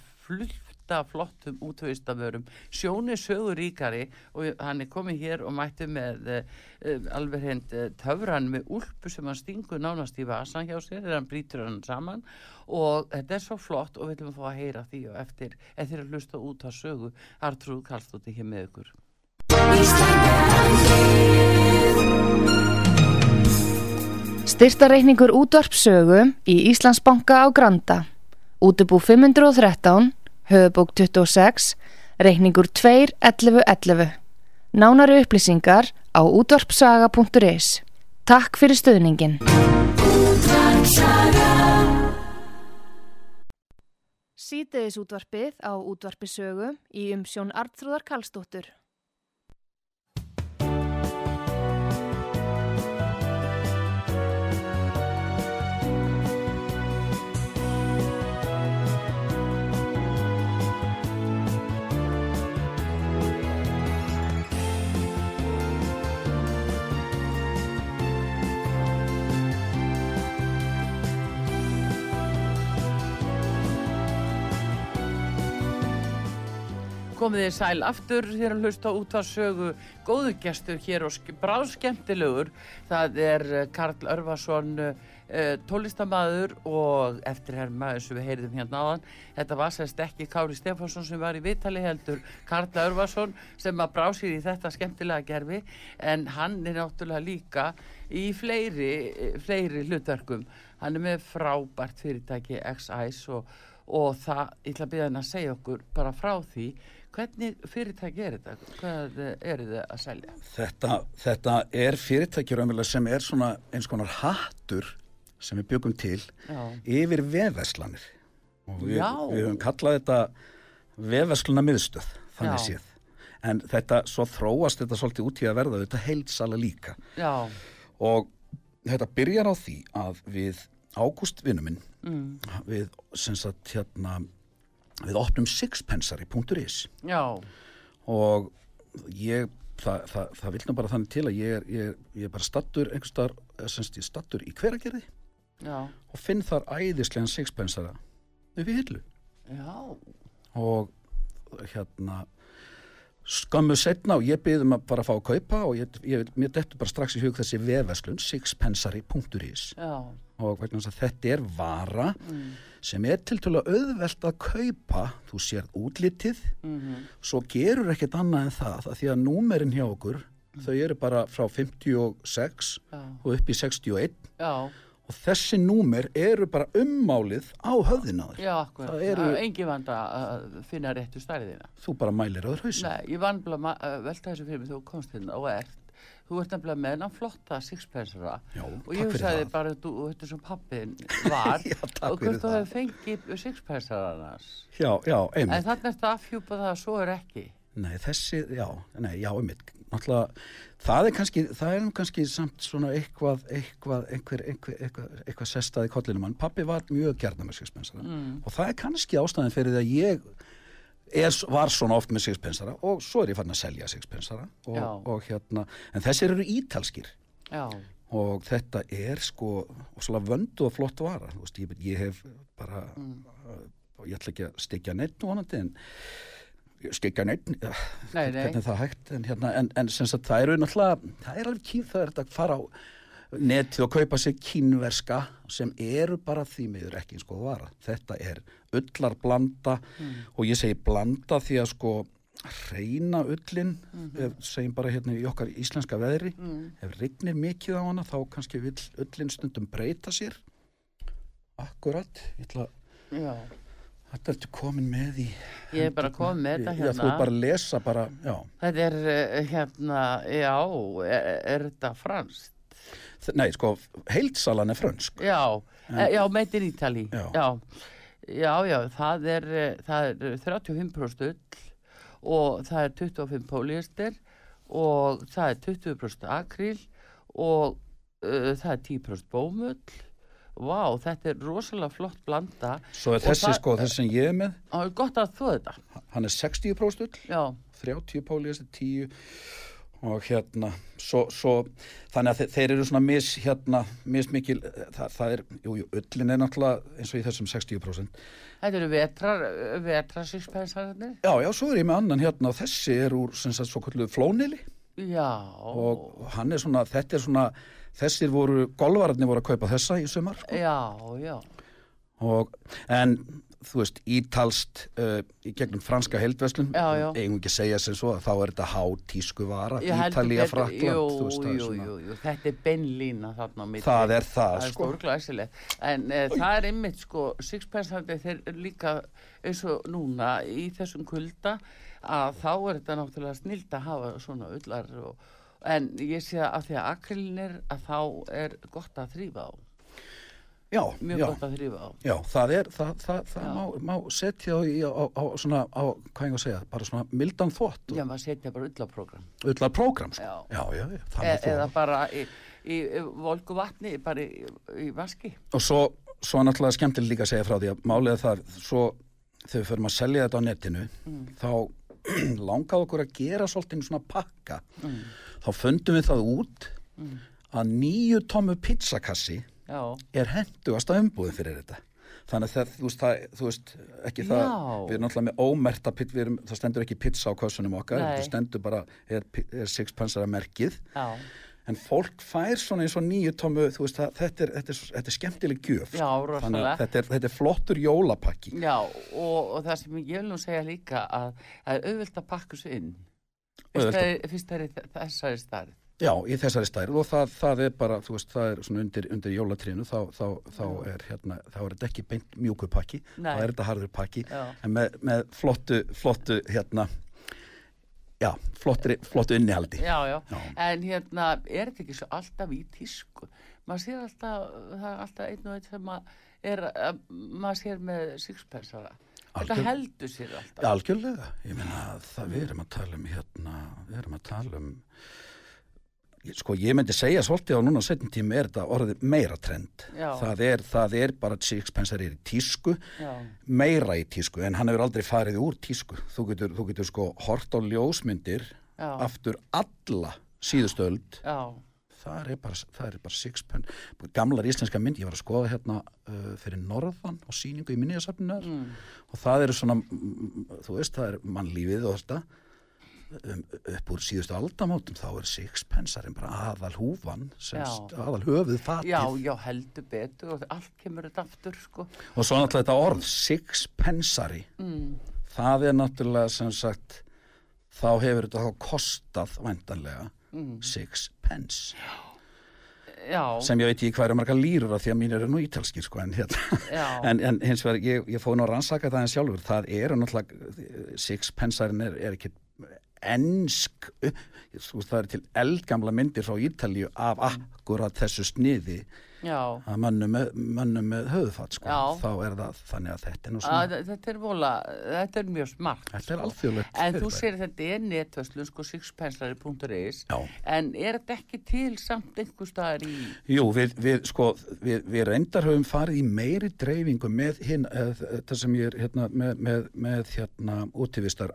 flutta flottum útvöðistamörum sjóni sögur ríkari og hann er komið hér og mætti með uh, alveg hend uh, töfran með úlpu sem hann stingur nánast í vasan hjá sér þegar hann brýtur hann saman. Og þetta er svo flott og við viljum fá að heyra því og eftir eftir að hlusta út á sögu. Artrúð Karlsdóttir hér með ykkur. Styrtareikningur útvarpsögu í Íslandsbanka á Granda. Útubú 513, höfubók 26, reikningur 21111. Nánari upplýsingar á útvarpsaga.is. Takk fyrir stöðningin. Sýteðis útvarpið á útvarpisögu í umsjón Arnþróðar Karlsdóttur. Komið þið sæl aftur hér að hlusta út á sögu góðu gestur hér og sk- bráðskemmtilegur. Það er eh, Karl Örvarsson uh, tólistamaður og eftirherma eins og við heyrðum hérna áðan þetta var sérst ekki Kári Stefánsson sem var í vitali heldur Karl Örvarsson sem að brá sér í þetta skemmtilega gerfi. En hann er náttúrulega líka í fleiri, eh, fleiri hlutverkum. Hann er með frábært fyrirtæki X-Ice og, og það, ég ætla að byrja hann að segja okkur bara frá því hvernig fyrirtæki er þetta? Hvað eru þið að selja? Þetta, þetta er fyrirtæki raunverulega sem er svona eins konar hattur sem við byggum til Já, yfir vefverslanir. Og við, við höfum kallað þetta vefversluna miðstöð þannig Já. séð. En þetta, svo þróast þetta svolítið út í að verða þetta heilsala líka. Já, og þetta byrjar á því að við ágúst vinnuminn mm, við sem sagt hérna við opnum sixpensari.is já, og ég það, það, það vil nú bara þannig til að ég er, ég, ég er bara stattur einhvers staðar, eh, sem sagt ég er stattur í hveragerði og finn þar æðislegan sixpensara upp í hillu. Já, og hérna skömmu setna og ég byggðum að bara fá að kaupa og ég, ég, mér dettur bara strax í hug þessi vefverslun sixpensari.is já, og þetta er vara mm, sem er til að auðvelt að kaupa. Þú sér útlitið. Mm, svo gerur ekkert annað en það að því að númerin hjá okkur þau eru bara frá 56 já, og upp í 61 já, og þessi númer eru bara ummálið á höfðinaður já, Það eru- engin vanda að finna réttu stærðina. þú bara mælir þér hausin Nei, ég vann bara að velta þessu fyrir mig þú komst hérna og ert, þú ert nefnilega með hennan flotta sixpensara og ég hugsaði það. bara, þú, þetta sem pappin var Já, og hvort þú hefur fengið sixpensararnas. já, já, En einmitt þannig er þetta afhjúpa það að svo er ekki. nei, þessi, já, nei, já, einmitt náttúrulega, það er kannski það er kannski samt svona eitthvað eitthvað, einhver, einhver, eitthvað, eitthvað sestaði kollinum hann, pappi var mjög gjarnar með sixpensara Mm. og það er kannski ástæðin fyrir því að ég er, var svona oft með sixpensara og svo er ég farin að selja sixpensara og, og hérna, en þessir eru ítalskir Já, og þetta er sko og svona vöndu og flott vara veist, ég, ég hef bara Mm. ég ætla ekki að stekja neitt vonandi en stekja neitt Nei, nei. hvernig er það hægt en, hérna, en, en sem sagt það eru náttúrulega það er alveg kýr það er þetta að fara á netið og kaupa sér kínverska sem eru bara því miður ekki eins og vara þetta er ullar blanda og ég segi blanda því að sko reyna ullin ef, segjum bara hérna í okkar íslenska veðri ef rignir mikið á hana þá kannski vill ullin stundum breyta sér akkurat ég ætla, já, Þetta ertu komin með í... Ég er bara komið með þetta Já, þú hérna. er bara að lesa bara, já. Þetta er eh, hérna, já, er, er þetta franskt? Nei, sko, heildsalan er frönsk. Já, en, já, made in Italy. Já. já, já, já, það er, eh, það er 35% ull og það er 25 polyester og það er 20% akryl og uh, það er 10% bómull. Vá, þetta er rosalega flott blanda. Svo er þessi, sko, þessi sem ég er með, Það er gott að þú þetta. hann er 60% ull, Já, 30 pólíðast, 10 og hérna, svo, svo þannig að þe þeir eru svona mis, hérna, mismikil, það, það er, jú, jú, ullin er náttúrulega eins og í þessum 60%. þetta eru vetrar, vetrarsíspensarnir. Já, já, svo er ég með annan hérna þessi er úr, sagt, svo kallu flónili Já, og hann er svona, þetta er svona, þessir voru, golvararnir voru að kaupa þessa í sumar, sko. já, já. og, en þú veist, ítalst uh, í gegnum franska já. eigum ekki að segja sem svo að þá er þetta hátísku vara, betur- Frakland jú, þú veist, það er jú, svona- jú, þetta er beinlína þarna á milli. Það er það, það er sko. stórglæsilegt en e, það er einmitt sko sixpensandi þeir líka eins og núna í þessum kulda að þá er þetta náttúrulega snilt að hafa svona ullar og, en ég sé að af því að akrilin er að þá er gott að þrýfa á já, mjög já, gott að þrýfa á. Já, það er það, það, það má, má setja í- á, á svona, á, hvað ég að segja bara svona mildan þvott já maður setja bara ullaprógram öllar prógram. Sko. Já. já, já, já, e, eða bara í, í, í volgu vatni bara í, vaski. Og svo, svo náttúrulega skemmtilega líka að segja frá því að málið er það svo þegar við förum að selja þetta á netinu þá langaði okkur að gera svolítið svona pakka. Þá fundum við það út að nýju tómu pizzakassi já, er hendugast að umbúðin fyrir þetta þannig að það, þú veist, það, þú veist ekki það, Já. við erum náttúrulega með ómerta erum, það stendur ekki pizza á kössunum okkar það stendur bara, er, er sixpensara merkið já, en fólk fær svona eins og nýju tómu þú veist, það, þetta, er, þetta, er, þetta er skemmtileg gjöf sko. þannig að þetta er, þetta er flottur jólapakki Já, og, og það sem ég vil nú segja líka að það er auðvilt að pakka þessu inn. Fyrst það að- er, það þessari starf. Já, í þessari stærð og það, það er bara, þú veist, það er svona undir, undir jólatrínu, þá, þá, þá er hérna, þá er þetta ekki beint mjúku pakki, þá er þetta harður pakki, Já. en með, með flottu, flottu, hérna, já, flottri, flottu innihaldi. Já, já, Já. en hérna er þetta ekki svo alltaf í tísku. Maður sér alltaf, það er alltaf einn og einn sem að er, að, maður sér með sixpensara. Þetta heldur sér alltaf. Algjörlega, ég meina það við erum að tala um hérna, við erum að tala um sko ég myndi segja svolítið á núna setjum tíma er þetta orðið meira trend. Það er, það er bara sixpensar er í tísku Já, meira í tísku en hann hefur aldrei farið úr tísku. Þú getur, þú getur sko hort á ljósmyndir Já. aftur alla síðustöld já, það er bara, bara sixpence gamlar íslenska mynd, ég var að skoða hérna uh, fyrir norðan og síningu í minniðasafnunar Mm. og það eru svona mm, þú veist, það er mannlífið og þetta um, upp úr síðustu aldamótum þá er sixpensarinn bara aðal húfan semst, Já. aðal höfuð fatið já, já, heldur betur og allt kemur þetta aftur, sko. og svo náttúrulega þetta orð sixpensari Mm. það er náttúrulega sem sagt þá hefur þetta þá kostað væntanlega Mm. sixpence Já, sem ég veit ekki hvað eru marga lýrur af því að mín eru nú ítalskir sko en, hérna, Já. en, en hins vegar ég, ég fóð nú að rannsaka það en sjálfur það eru náttúrulega sixpensarin er, er ekki veist það er til eldgamla myndir frá Ítalíu af akkurat þessu sniði já. að mönnum með, með höfðfatt sko þá er það þannig að þetta er nú Að, svona þetta er vola, þetta er mjög smart. þetta er sko. alþjóðlegt En þú sér þetta er netverslun, sko, sixpenslari.is. En er þetta ekki til samt einhver staðar í... Jú, við, við, sko, við, við reyndar höfum farið í meiri dreifingu með hinn, uh, þetta sem ég er hérna, með, með, með hérna útivistar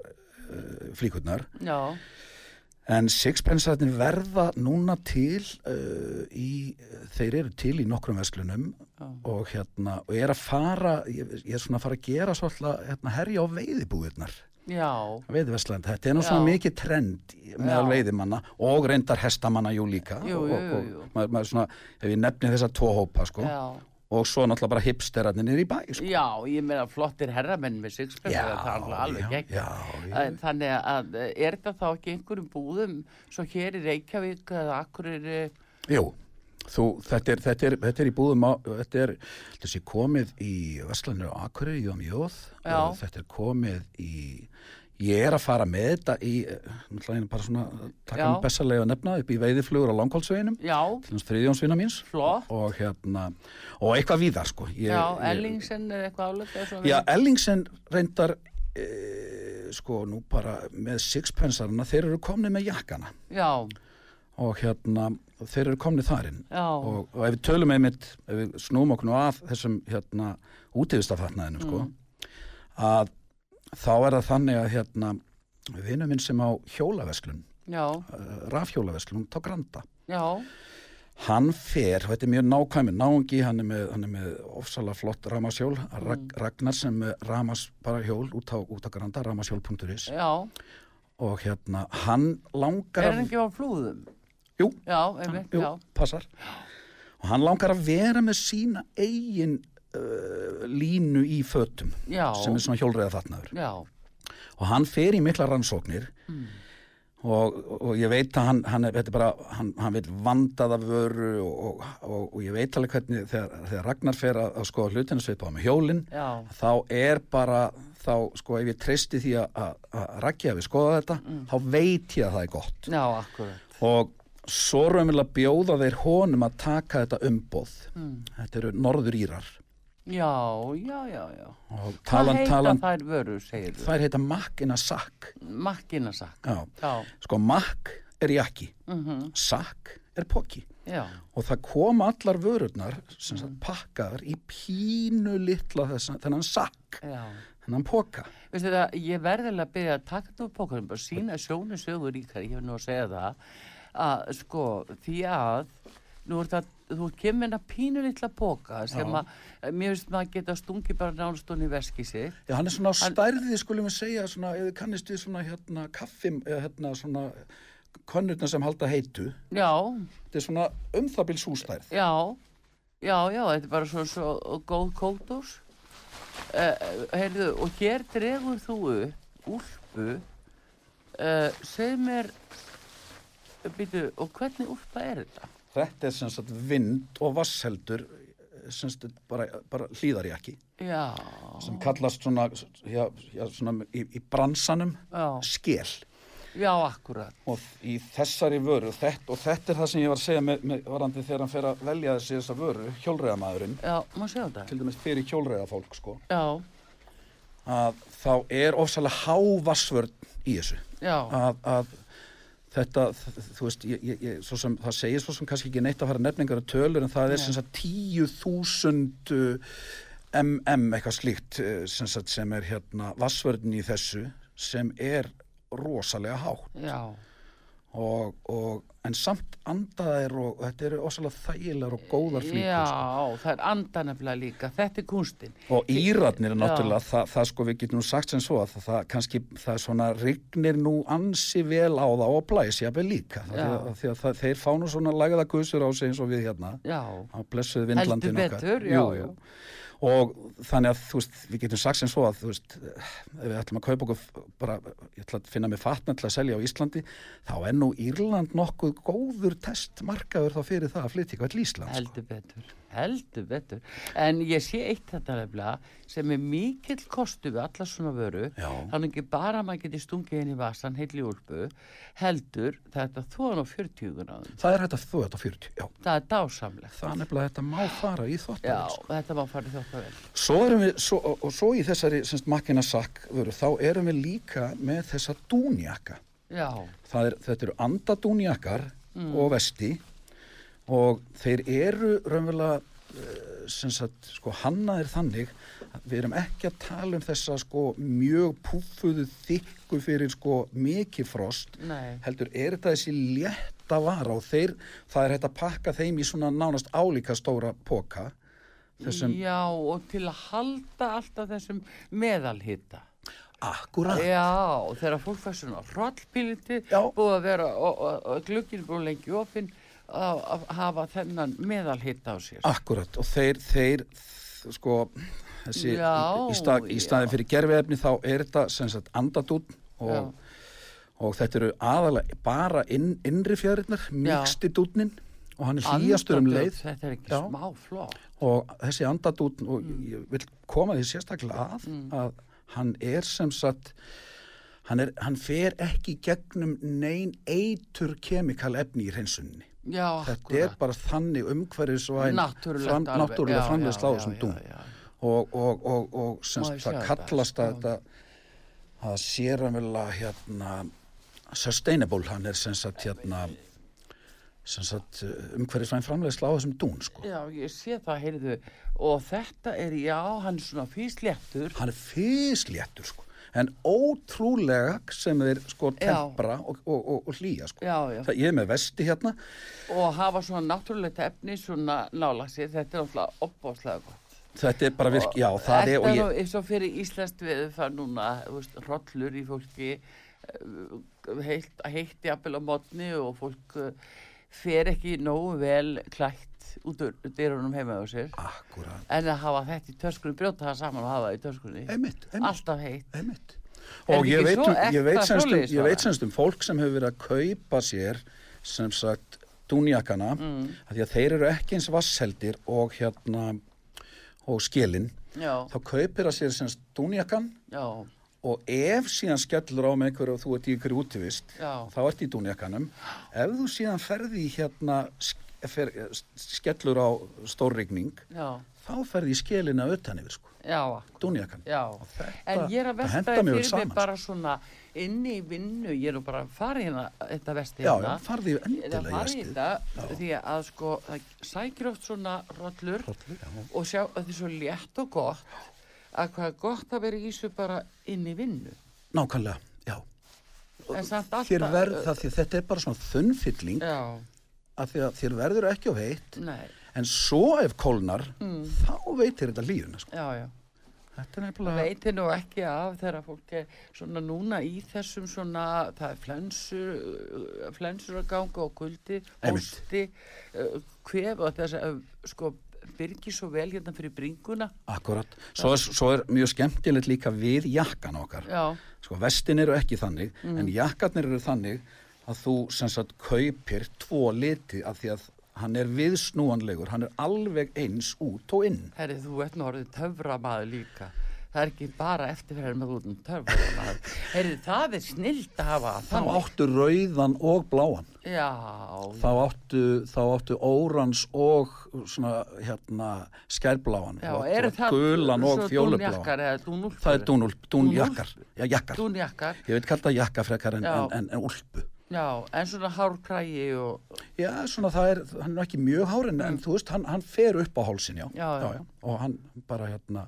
uh, flíkurnar Já, en sixpensarnir verða núna til uh, í, þeir eru til í nokkrum vesklunum og hérna, og ég er að fara ég, ég er svona að fara að gera svolítið hérna, herja á veiðibúðirnar já, veiðversland, þetta er nú svona Já. mikið trend meðal Já. veiðimanna og reyndar hestamanna jú líka Jú, og, og, jú, og jú. Maður, maður svona, ef ég nefni þessa tvo hópa sko, já. Og svo náttúrulega bara hipsterarnir í bæ sko. Já, ég meina flottir herramenn með já, já. Þannig að eh, er þetta þá ekki einhverjum búðum, svo hér í Reykjavík eða akkur er... Jú, Þú, þetta er, þetta er, þetta er í búðum þetta er þessi komið í Vestlanir á Akureyri, Jóm Jóð Já. og þetta er komið í ég er að fara með þetta í náttúrulega bara svona, Já. mig bestalega nefna upp í veiðiflugur á hans þriðjónsvinna míns. Og hérna, og eitthvað víðar sko. Ég, já, Ellingsen er eitthvað álega Já, Ellingsen reyndar e, sko nú bara með sixpensarna, þeir eru komni með jakkana. Já, og hérna, þeir eru komni þarinn. Og, og ef við tölum einmitt ef við snúum okkur nú að þessum hérna útífistafatnaðinu sko Mm. að þá er það þannig að hérna vinnu minn sem á hjólaveslun uh, rafhjólaveslun, þá granda já, hann fer, þetta er mjög nákvæmi náungi, hann er með, hann er með ofsalega flott ramashjól, Rag, Ragnar sem ramas bara hjól út á, út á granda, ramashjól.is og hérna, hann langar Er hann ekki á flúðum? Jú, Já, einmitt, jú, já. passar. Og hann langar að vera með sína eigin uh, línu í fötum Já. sem er svona hjólreiða fatnaður Já, og hann fer í mikla rannsóknir Mm. og, og ég veit að hann, hann, bara, hann, hann vil vandaða vöru og, og, og, og ég veit alveg hvernig þegar, þegar Ragnar fer að, að skoða hlutinu sveipa með hjólinn þá er bara þá sko ef ég treysti því að, Raggi hafi skoðað þetta þá veit ég að það er gott. Já, og svo raunverulega bjóða þeir honum að taka þetta umboð. Þetta eru norður írar Já, já, já, já. Hvað talan, heita talan, þær vörur, segir þú? þær heita makk innan sakk Makkinasak. já, Já, sko makk er jakki. Mhm, sakk er poki. Já, og það koma allar vörurnar sem sagt pakkaðar í pínu litla þessan, þennan sakk já. þennan poka. Veistu það, ég verðilega að byrja að taka þetta úr pókarum, bara sína sjónu sögur ríkar, ég hef nú að segja það, að sko, því að, nú er það, þú kemur hérna pínu litla póka sem að, mér finnst maður geta stungi bara nánstun í veski sig. Já, hann er svona á stærði, skulum við segja, svona, þið kannist við svona hérna kaffim, eða hérna svona könnurna sem halda heitu. Já, Þetta er svona um það bíl sústærð. já, já, já, þetta er bara svo, svo góð kóldús. Uh, heyrðu, og hér dregur þú úlpu, uh, segð mér, býtu, og hvernig úlpa er þetta? Þetta er sem sagt vind og vassheldur, sem sagt bara, bara hlýðarjaki, Já, sem kallast svona, já, já, svona í, í bransanum já, skél. já, akkurat. Og í þessari vöru, þetta, og þetta er það sem ég var að segja með, með varandi þegar hann fer að velja þessi þessa vöru, hjólreiðamaðurinn, Já, má sjá þetta? til dæmis fyrir hjólreiðafólk, sko, Já, að þá er ofsalega hávassvörn í þessu. að, að þetta, þú veist, ég, ég, sem, það segir svo sem kannski ekki neitt að fara nefningar og tölur en það er sem sagt tíu þúsund mm eitthvað slíkt eh, sem, sagt, sem er hérna vassvörðin í þessu sem er rosalega hátt. Já, og, og, en samt andaðir og þetta eru ósalega þægilegar og góðar flíkur sko. já, það er andanefnilega líka, þetta er kunstinn. Og Íratnir er náttúrulega, það, það sko við getum nú sagt sem svo að það, það kannski, það er svona rignir nú ansi vel á það og blæs jafnvel líka. Það, það, þeir fá nú svona lagða gusur á sig eins og við hérna Já, Heldur betur, já, já. Og þannig að veist, við getum sagt sem svo að veist, við ætlum að kaupa okkur bara, ég ætla að finna mig fatna til að selja á Íslandi, þá er nú Írland nokkuð góður testmarkaður þá fyrir það að flytja eitthvað til Íslands. sko. heldur betur, heldur betur. En ég sé eitt þetta nefnilega sem er mikill kostu við alla svona vöru, Já. þannig ekki bara að maður geti stungið inn í vasan heil í úlpu, heldur þetta þóðan á 40 gráðum. Það er þetta þú þetta 40, já. Það er dásamlegt. Nefnilega að þetta má fara í Já, þóttavél. sko. þetta má fara í þóttavel. Svo erum við, svo, og, svo í þessari semst makkina sakk vöru, þá erum við líka með þessa dúnjaka. Já, Það er, þetta eru andadúnjakar og vesti og þeir eru raunverulega eh, sem sagt, sko, hannaðir þannig að við erum ekki að tala um þessa sko mjög púfuðu þykku fyrir sko mikið frost nei, heldur er þetta þessi létta vara og þeir, það er hægt að pakka þeim í svona nánast álíka stóra póka þessum, já, og til að halda alltaf þessum meðalhita. akkurat Já, þegar fólk fær svona hrollpíliti, Já. búið að vera, og, og, og glugginn búið lengi opinn, að, að hafa þennan meðalhitta á sér. Akkurat og þeir, þeir sko þessi, Já, í, stað, í staðin fyrir gerfiefni þá er þetta sem sagt andadún Já. og, og þetta eru aðalega bara inn, innri fjæðurinnar, miksti dúnnin og hann er hlýjastur um leið Þetta er ekki Já. smá flott. og þessi andadút og Mm. ég vil koma því sérstaklega að að hann er sem sagt hann, er, hann fer ekki gegnum nein eitur kemikal efni í hreinsunni Já, þetta er bara þannig umhverfisvæn náttúrulega Já, framleiðsla á þessum dún og, og, og, og sem Má sagt, ég sjá það kallast að þetta að séramvela hérna sustainable, hann er sem sagt hérna sem sagt umhverfisvæn framleiðsla á þessum dún sko. Já, ég sé það, heyrðu, og þetta er, já, hann er svona físléttur. hann er fysléttur sko. En ótrúlega sem þeir sko tempra og, og, og, og hlýja sko. Já, já. það, ég er með vesti hérna Og hafa svona náttúrulegt efni svona nála sér, þetta er náttúrulega opbáslega gott. þetta er bara virk, já það er og Þetta er ég, nú eins og fyrir Íslandst við það núna, þú veist, rollur í fólki, eh, heitt, heitt jafnvel á mótni og fólk eh, fer ekki nógu vel klætt út úr dyrunum heima á sér. akkurat, En að hafa þetta í töskunni, brjóta það saman og hafa það í töskunni. einmitt, einmitt, Alltaf heitt. einmitt. Og ég veit, um, ég, veit semst um, semst um fólk sem hefur verið að kaupa sér sem sagt dúnjakana mm. því að þeir eru ekki eins vassheldir og hérna og skilin, Já, þá kaupir að sér semst dúnjakan já, og ef síðan skellur á með einhverju og þú ert í einhverju útivist Já. þá ert í dúnjakanum ef þú síðan ferði hérna sk- fer, skellur á stórrigning já, þá ferði í skilina utan yfir sko, já, dúnjakan. Já. þetta- En ég er að velta vel fyrir mig bara svona inni í vinnu, ég er nú bara að fara í hérna þetta vesti hérna. já, farði í í þetta því að sko það sækir oft svona rollur og sjá að þetta er svo létt og gott að hvað er gott að vera í þessu bara inn í vinnu. nákvæmlega, já. Alltaf... verð, það, þetta er bara svona þunnfylling. Já, að því að þér verður ekki á heitt nei, en svo ef kólnar Mm. þá veitir þetta lífuna sko. já, já. þetta er nefnilega veitir nú ekki af þegar fólk er svona núna í þessum svona, það er flensur, uh, flensur að ganga og kuldi, Einmitt. hósti, uh, kvef og þess að sko byrgi svo vel hérna fyrir bringuna. akkurat, svo er, svo er mjög skemmtilegt líka við jakkan okkar Já, sko vestin eru ekki þannig Mm. en jakkarnir eru þannig að þú sem sagt kaupir tvo liti af því að hann er viðsnúanlegur hann er alveg eins út og inn. Herri þú ert nú orðið töframaður líka. Það er ekki bara eftirferðar með út um töframaður. Herri það er snilt að hafa þá áttu rauðan og bláan. Já, þá áttu, þá áttu órans og svona hérna skærbláan. Já, eru það gulan og fjólubláan. það er dúnjakkar. Dúnúlpur? já, jakkar, Dúnjakkar, ég veit kalla jakka frekar en, Já. en, en, en úlpu já, en svona hárkrægi og, já, svona það er, hann er ekki mjög hárin en þú veist, hann, hann fer upp á hálsin já, Mm. Já, já. og hann bara hérna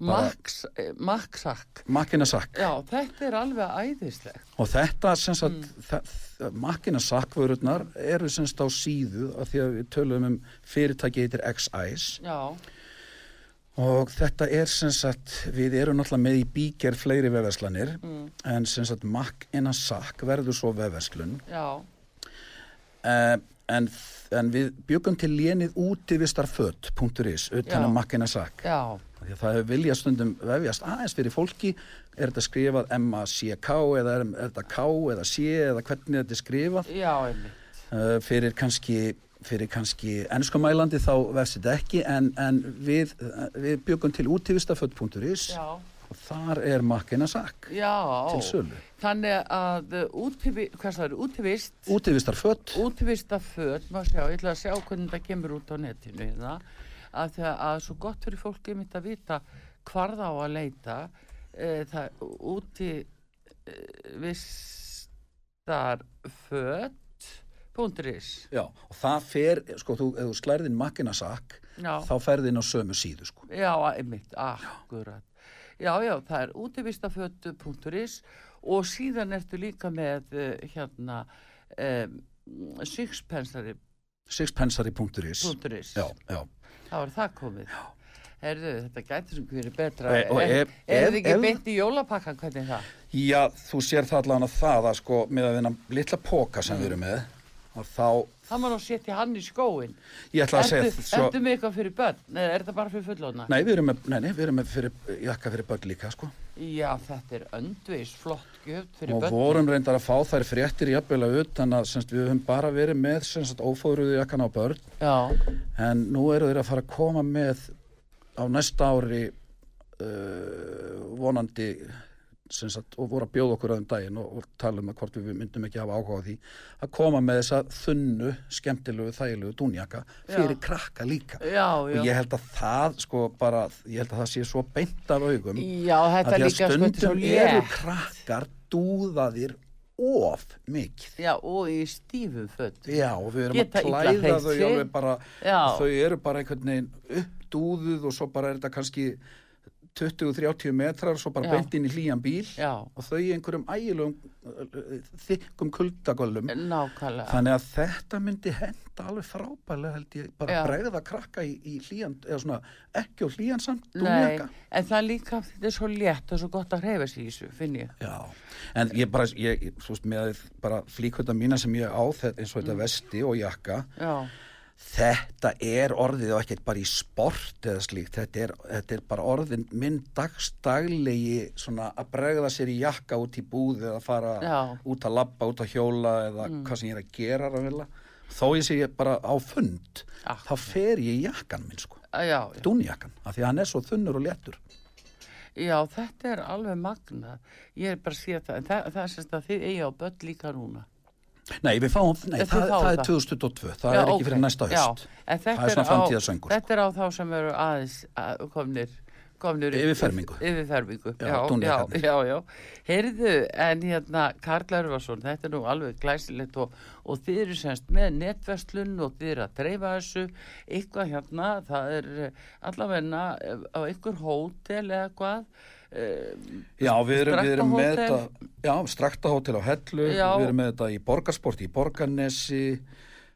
Max, eh, Maxak. makkina sakk Já, þetta er alveg æðisleg. og þetta sem sagt Mm. mm. makkina sakkvörurnar eru sem sagt á síðu af því að við tölum um fyrirtæki heitir X-Eyes Já, og þetta er sem sagt við erum náttúrulega með í bíker fleiri vefverslanir Mm. en sem sagt makkina sakk verður svo vefverslun. Já, uh, en, en við byggum til lénið útivistarföt.is utan að makkina sakk já, Því að það hefur viljað stundum vefjast aðeins fyrir fólki, er þetta skrifað M-A-C-K eða er, er þetta K eða C eða hvernig þetta er skrifað? Já, einmitt. uh, fyrir kannski fyrir kannski ennskumælandi þá vefst þetta ekki en, en við, við byggum til útivistaföld.is Já, og þar er makkina sakk til sölu. Þannig að það er, Útivistarföld, útivista föt, má sjá, ég ætla að sjá hvernig þetta kemur út á netinu hérna, að það að svo gott fyrir fólki mitt að vita hvar þá að leita, e, það úti e, vistarföt.is já, og það fer, sko, þú, ef þú slærðin makkina sakk, Já. þá ferði inn á sömu síðu, sko. Já, einmitt, akkurat. Já, já, það er útivistafötu.is og síðan ertu líka með uh, hérna um, sixpensari.is. Sixpensary.is. Já, já. Það var það komið. Herðu, þetta gæti sem hverju betra. Er, ef- er þið ekki beint í jólapakkan, hvernig er það? Já, þú sér það allan að það að sko með að vinna litla póka sem við erum með þá, Það maður að setja hann í skóin. ég ætla að segja svo, ertu með eitthvað fyrir börn? Nei, er þetta bara fyrir fullóna? nei, við erum með, nei, nei, við erum með fyrir, jakka fyrir börn líka, sko. Já, þetta er öndvis flott gjöf fyrir og börn. vorum reyndar að fá þær fréttir jafnvel að utan að semst, við höfum bara verið með semst, ófóðruðu jakkan á börn Já, en nú eru þeir að fara að koma með á næsta ári uh, vonandi sagt, og voru að bjóða okkur aðeim daginn og, og tala um að hvort við myndum ekki hafa áhuga á því að koma með þessa þunnu, skemmtilegu, þægilegu dúnjaka fyrir Já. krakka líka já, og já. ég held að það sko bara, ég held að það sé svo beint af augum að því að sko, stundum eru krakkar dúðaðir of mikið Já, og í stífum föt. Já, og við erum Geta að klæða þau bara, þau eru bara einhvern veginn uppdúðuð og svo bara er þetta kannski 20-30 metrar svo bara beint inn í hlýjan bíl Já, og þau í einhverjum ægilegum uh, þykkum kuldagöllum nákvæmlega. þannig að þetta myndi henda alveg frábælega held ég bara bregða krakka í, í hlýjan eða svona ekki á hlýjan samt en það líka, þetta er svo létt og svo gott að hreyfa sig í þessu, finn ég. Já, en ég bara, ég, þú veist, með bara flíkvölda mína sem ég á þetta eins og Mm. þetta vesti og jakka Já, þetta er orðið og ekkert bara í sport eða slíkt, þetta er, þetta er bara orðin minn dagstaglegi svona að bregða sér í jakka út í búð eða fara Já. Mm. út að labba, út að hjóla eða hvað sem ég er að gera raunverulega. þó ég sé bara á fund Akkurat. þá fer ég í jakkan minn sko já. dúnjakkan, af því að hann er svo þunnur og léttur Já, þetta er alveg magna. Ég er bara að sé það, en það, það er sérst að þið eigi á börn líka núna. Nei, við fáum, nei, það, fáið það er það. 2022 það Já, er ekki fyrir næsta haust en þetta það er svona á- framtíðarsöngur sko. Þetta er á þá sem eru aðeins að, komnir, komnir Yfir fermingu. Yfir fermingu, Já, já, já, dúnjakarnir. já, já. Heyrðu, en hérna, Karl Örvarsson, þetta er nú alveg glæsilegt og, og þið eru semst með netverslun og þið eru að dreifa þessu, eitthvað hérna, það er eh, allavegna eh, á einhver hótel eða hvað, eh, Já, við erum, við erum með þetta, já, straktahótel á Hellu, Já. við erum með þetta í Borgarsport í Borgarnesi,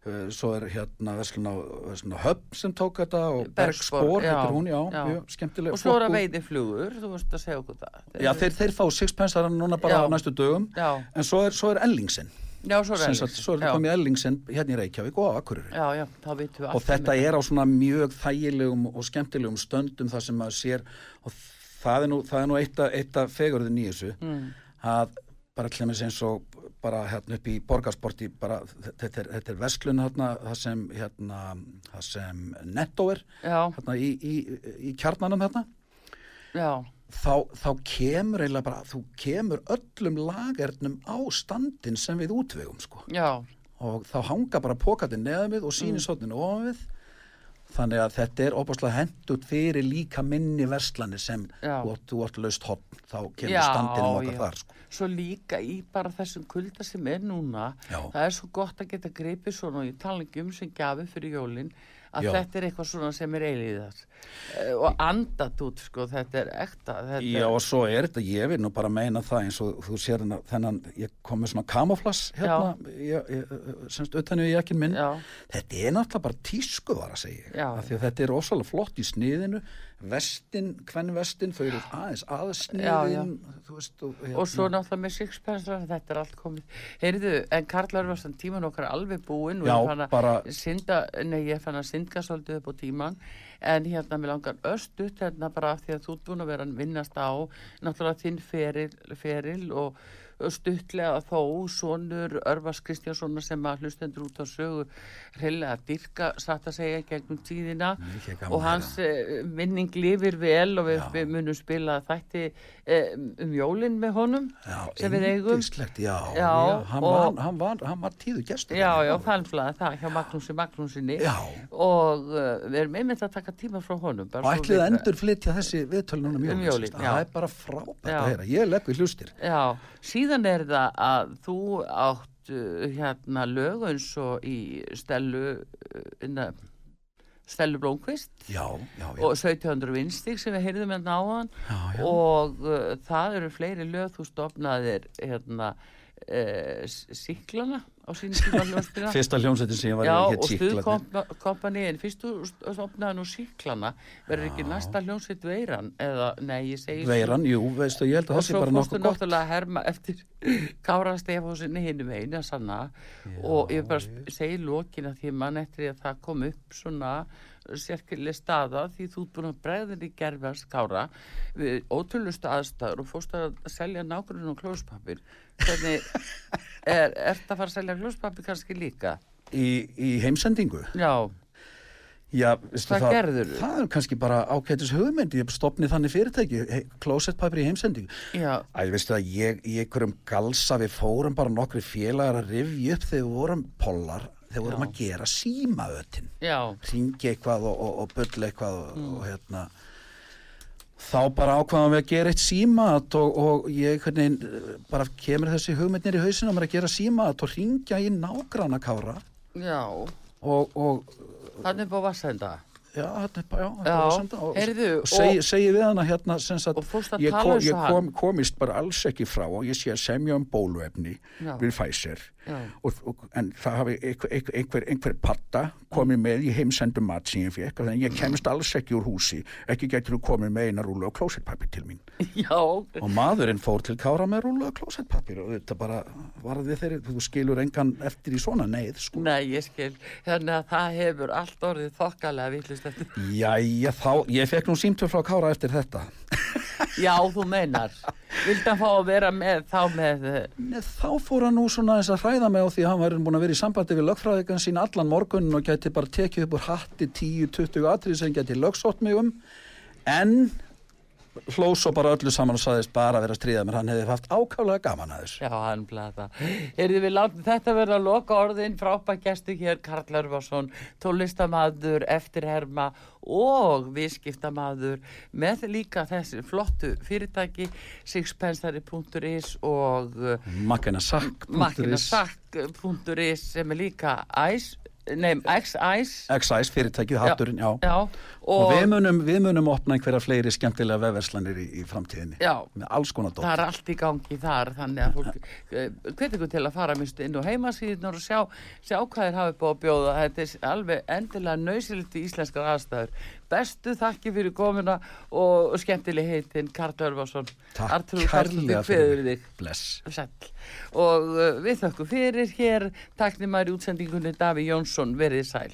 uh, svo er hérna Veslun á, Veslun á Höfn sem tók þetta og Bergspor, já, heitir hún, já, já. mjög skemmtileg. og svo er að veiði flugur, þú veist að segja okkur það. Já, þeir, þeir fá sixpensar núna bara Já. á næstu dögum, en svo er, svo er Ellingsen, já, svo er sagt, svo er komið Ellingsen hérna í Reykjavík og Akureyri. Já, já, þá vitum við og þetta er á svona mjög þægilegum og skemmtilegum stöndum þar sem maður sér og það er nú, það er nú eitt, að- eitt af fegurðin í þessu Mm. að bara klemmis eins og bara hérna upp í borgarsporti bara, þetta, er, þetta er vestlun hérna, það sem hérna, það sem netto er hérna í, í, í kjarnanum hérna já, þá, þá kemur eiginlega bara þú kemur öllum lagernum á standin sem við útvegum sko. Og þá hanga bara pókatinn neðan við og sínisotnin ofan við þannig að þetta er opaslega hendut fyrir líka minni verslanir sem þú átt laust hotn þá kemur Já, standinum okkar já. þar sko. svo líka í bara þessum kulda sem er núna Já. það er svo gott að geta greipið svona og ég tala ekki um sem gafi fyrir jólin að Já. þetta er eitthvað svona sem er eilíðar. Og andat út sko, þetta er ekta þetta Já og svo er þetta, ég vil nú bara meina það eins og þú sér þennan, ég kom með svona kamoflass hérna ég, ég, semst utan við jakkin minn. Já. þetta er náttúrulega bara tísku var að segja af því að þetta er ósvalega flott í sniðinu vestin, hvern vestin þau eru aðeins aðsniðin og, hérna, og svo náttúrulega með sixpence þetta er allt komið. Heyrðu, en Karl Örvarsson tíman okkar alveg búinn og Já, ég fann að bara- synda, nei ég fann að syndga svolítið upp á tíman en hérna mér langar östut hérna bara því að þú ert búin að vera að vinnast á náttúrulega þinn feril, feril og stuttlega þó sonur Örvars Kristjánssonar sem að hlustendur út á sögu reyðlega dyrka satt að segja gegnum tíðina. Og að hans eh, minning lifir vel og við, við munum spila þætti eh, um jólinn með honum já, sem við eigum. já, Já, hann, og- var, hann, var, hann var tíðu gestur. Já, já, fannflaði það hjá Magnúsi Magnúsinni og uh, við erum einmitt að taka tíma frá honum og ætlið að endur flytja þessi viðtölu núna um Um jólin, jólin, sem sagt. já. það er bara frábært að heyra, ég legg við hlustir. Já, síðan er það að þú átt uh, hérna lög eins og í Stellu uh, inna, Stellu Blómkvist já, já, já, og 1700 vinstig sem við heyrðum hérna á hann og uh, það eru fleiri lög þú stopnaðir hérna uh, síklana á sín tíma hljómsveitina Fyrsta hljómsveitin sem ég var Já, í og hétt Síklarnir. stuðkompani en fyrst þú stopnaði nú síklana verður ekki næsta hljómsveit veiran eða, nei, ég segi Veiran, jú, veistu, ég held að og það sé svo bara fórstu nokkuð gott. náttúrulega að herma eftir Kára Stefánsinni hinu veginn að sanna og ég bara segi lókin að því mann eftir að það kom upp svona sérkjöli staða því þú ert búin að bregðin í gerfast Kára við ótrúlustu aðstæður og fórstu að selja og klóspapir hvernig er, það að fara að selja klóspapir kannski líka? Í, í heimsendingu? Já, Já, veistu, það, gerðirðu? það er kannski bara ákættis hugmynd, ég stopni þannig fyrirtæki, he, closetpapir í heimsendingu. Æ, veistu það, ég í einhverjum galsa við fórum bara nokkri félagar að rifja upp þegar við vorum pollar, þegar vorum Já. að gera símaötin. ringi eitthvað og, og, og bull eitthvað og, og hérna. Þá bara ákvaðum við að gera eitt símat og, og ég hvernig eh, bara kemur þessi hugmyndnir í hausinu um að gera símat og ringja í nágrana kára já. Og, og þannig búið að vassenda já, bara, já, senda og, heyrðu, og segi, segi við hana hérna Ég, kom, og ég kom, komist bara alls ekki frá og ég sé að semja um bóluefni Já. við Pfizer. Og, og, en það hafi einhver, einhver, einhver, patta komið með í heimsendum mat sem ég fekk þannig að ég kemst alls ekki úr húsi. Ekki getur þú komið með eina rúlu og klósetpapir til mín. Og maðurinn fór til kára með rúlu og klósettpapir og þetta bara varði þeirri, þú skilur engan eftir í svona neyð sko. nei, ég skil. Þannig að það hefur allt orðið þokkalega villust eftir. Jæja, þá, ég fekk nú símtöl frá kára eftir þetta. Já, þú meinar. Vildi hann fá að vera með þá með eh, Nei, þá fór hann nú svona þess að hræða mig á því hann var búin að vera í sambandi við lögfræðikan sín allan morgunin og gæti bara tekið upp úr hatti 10-20 atrið sem gæti lögsótt mig um. En hló svo bara öllu saman og saðist bara að vera að stríða mér, hann hefði haft ákálega gaman að þessu. Já, hann blata. Heyrðu við látum þetta verða að loka orðin frábæk gestu hér Karl Örvarsson, tólistamadur, eftirherma og viðskiptamadur með líka þessi flottu fyrirtæki sixpensari.is og makkinasak.is sem er líka æs, nei, x-æs X-Ice fyrirtækið, hatturinn, já. Já, Og, við, munum, við munum opna einhverja fleiri skemmtilega vefverslanir í, í framtíðinni. Já. Með alls konar dótt. Það er allt í gangi þar, þannig að fólk hvet ykkur til að fara minnst inn á heimasíðunar og sjá, sjá hvað þeir hafi búið að bjóða. Þetta er alveg endilega nöysilegt í íslenskar aðstæður. Bestu þakki fyrir komuna og skemmtileg heitin Karl Örvarsson. Takk kærlega fyrir þig. Og uh, við þakku fyrir hér, taknum maður í útsendingunni Daví Jónsson, verið sæl.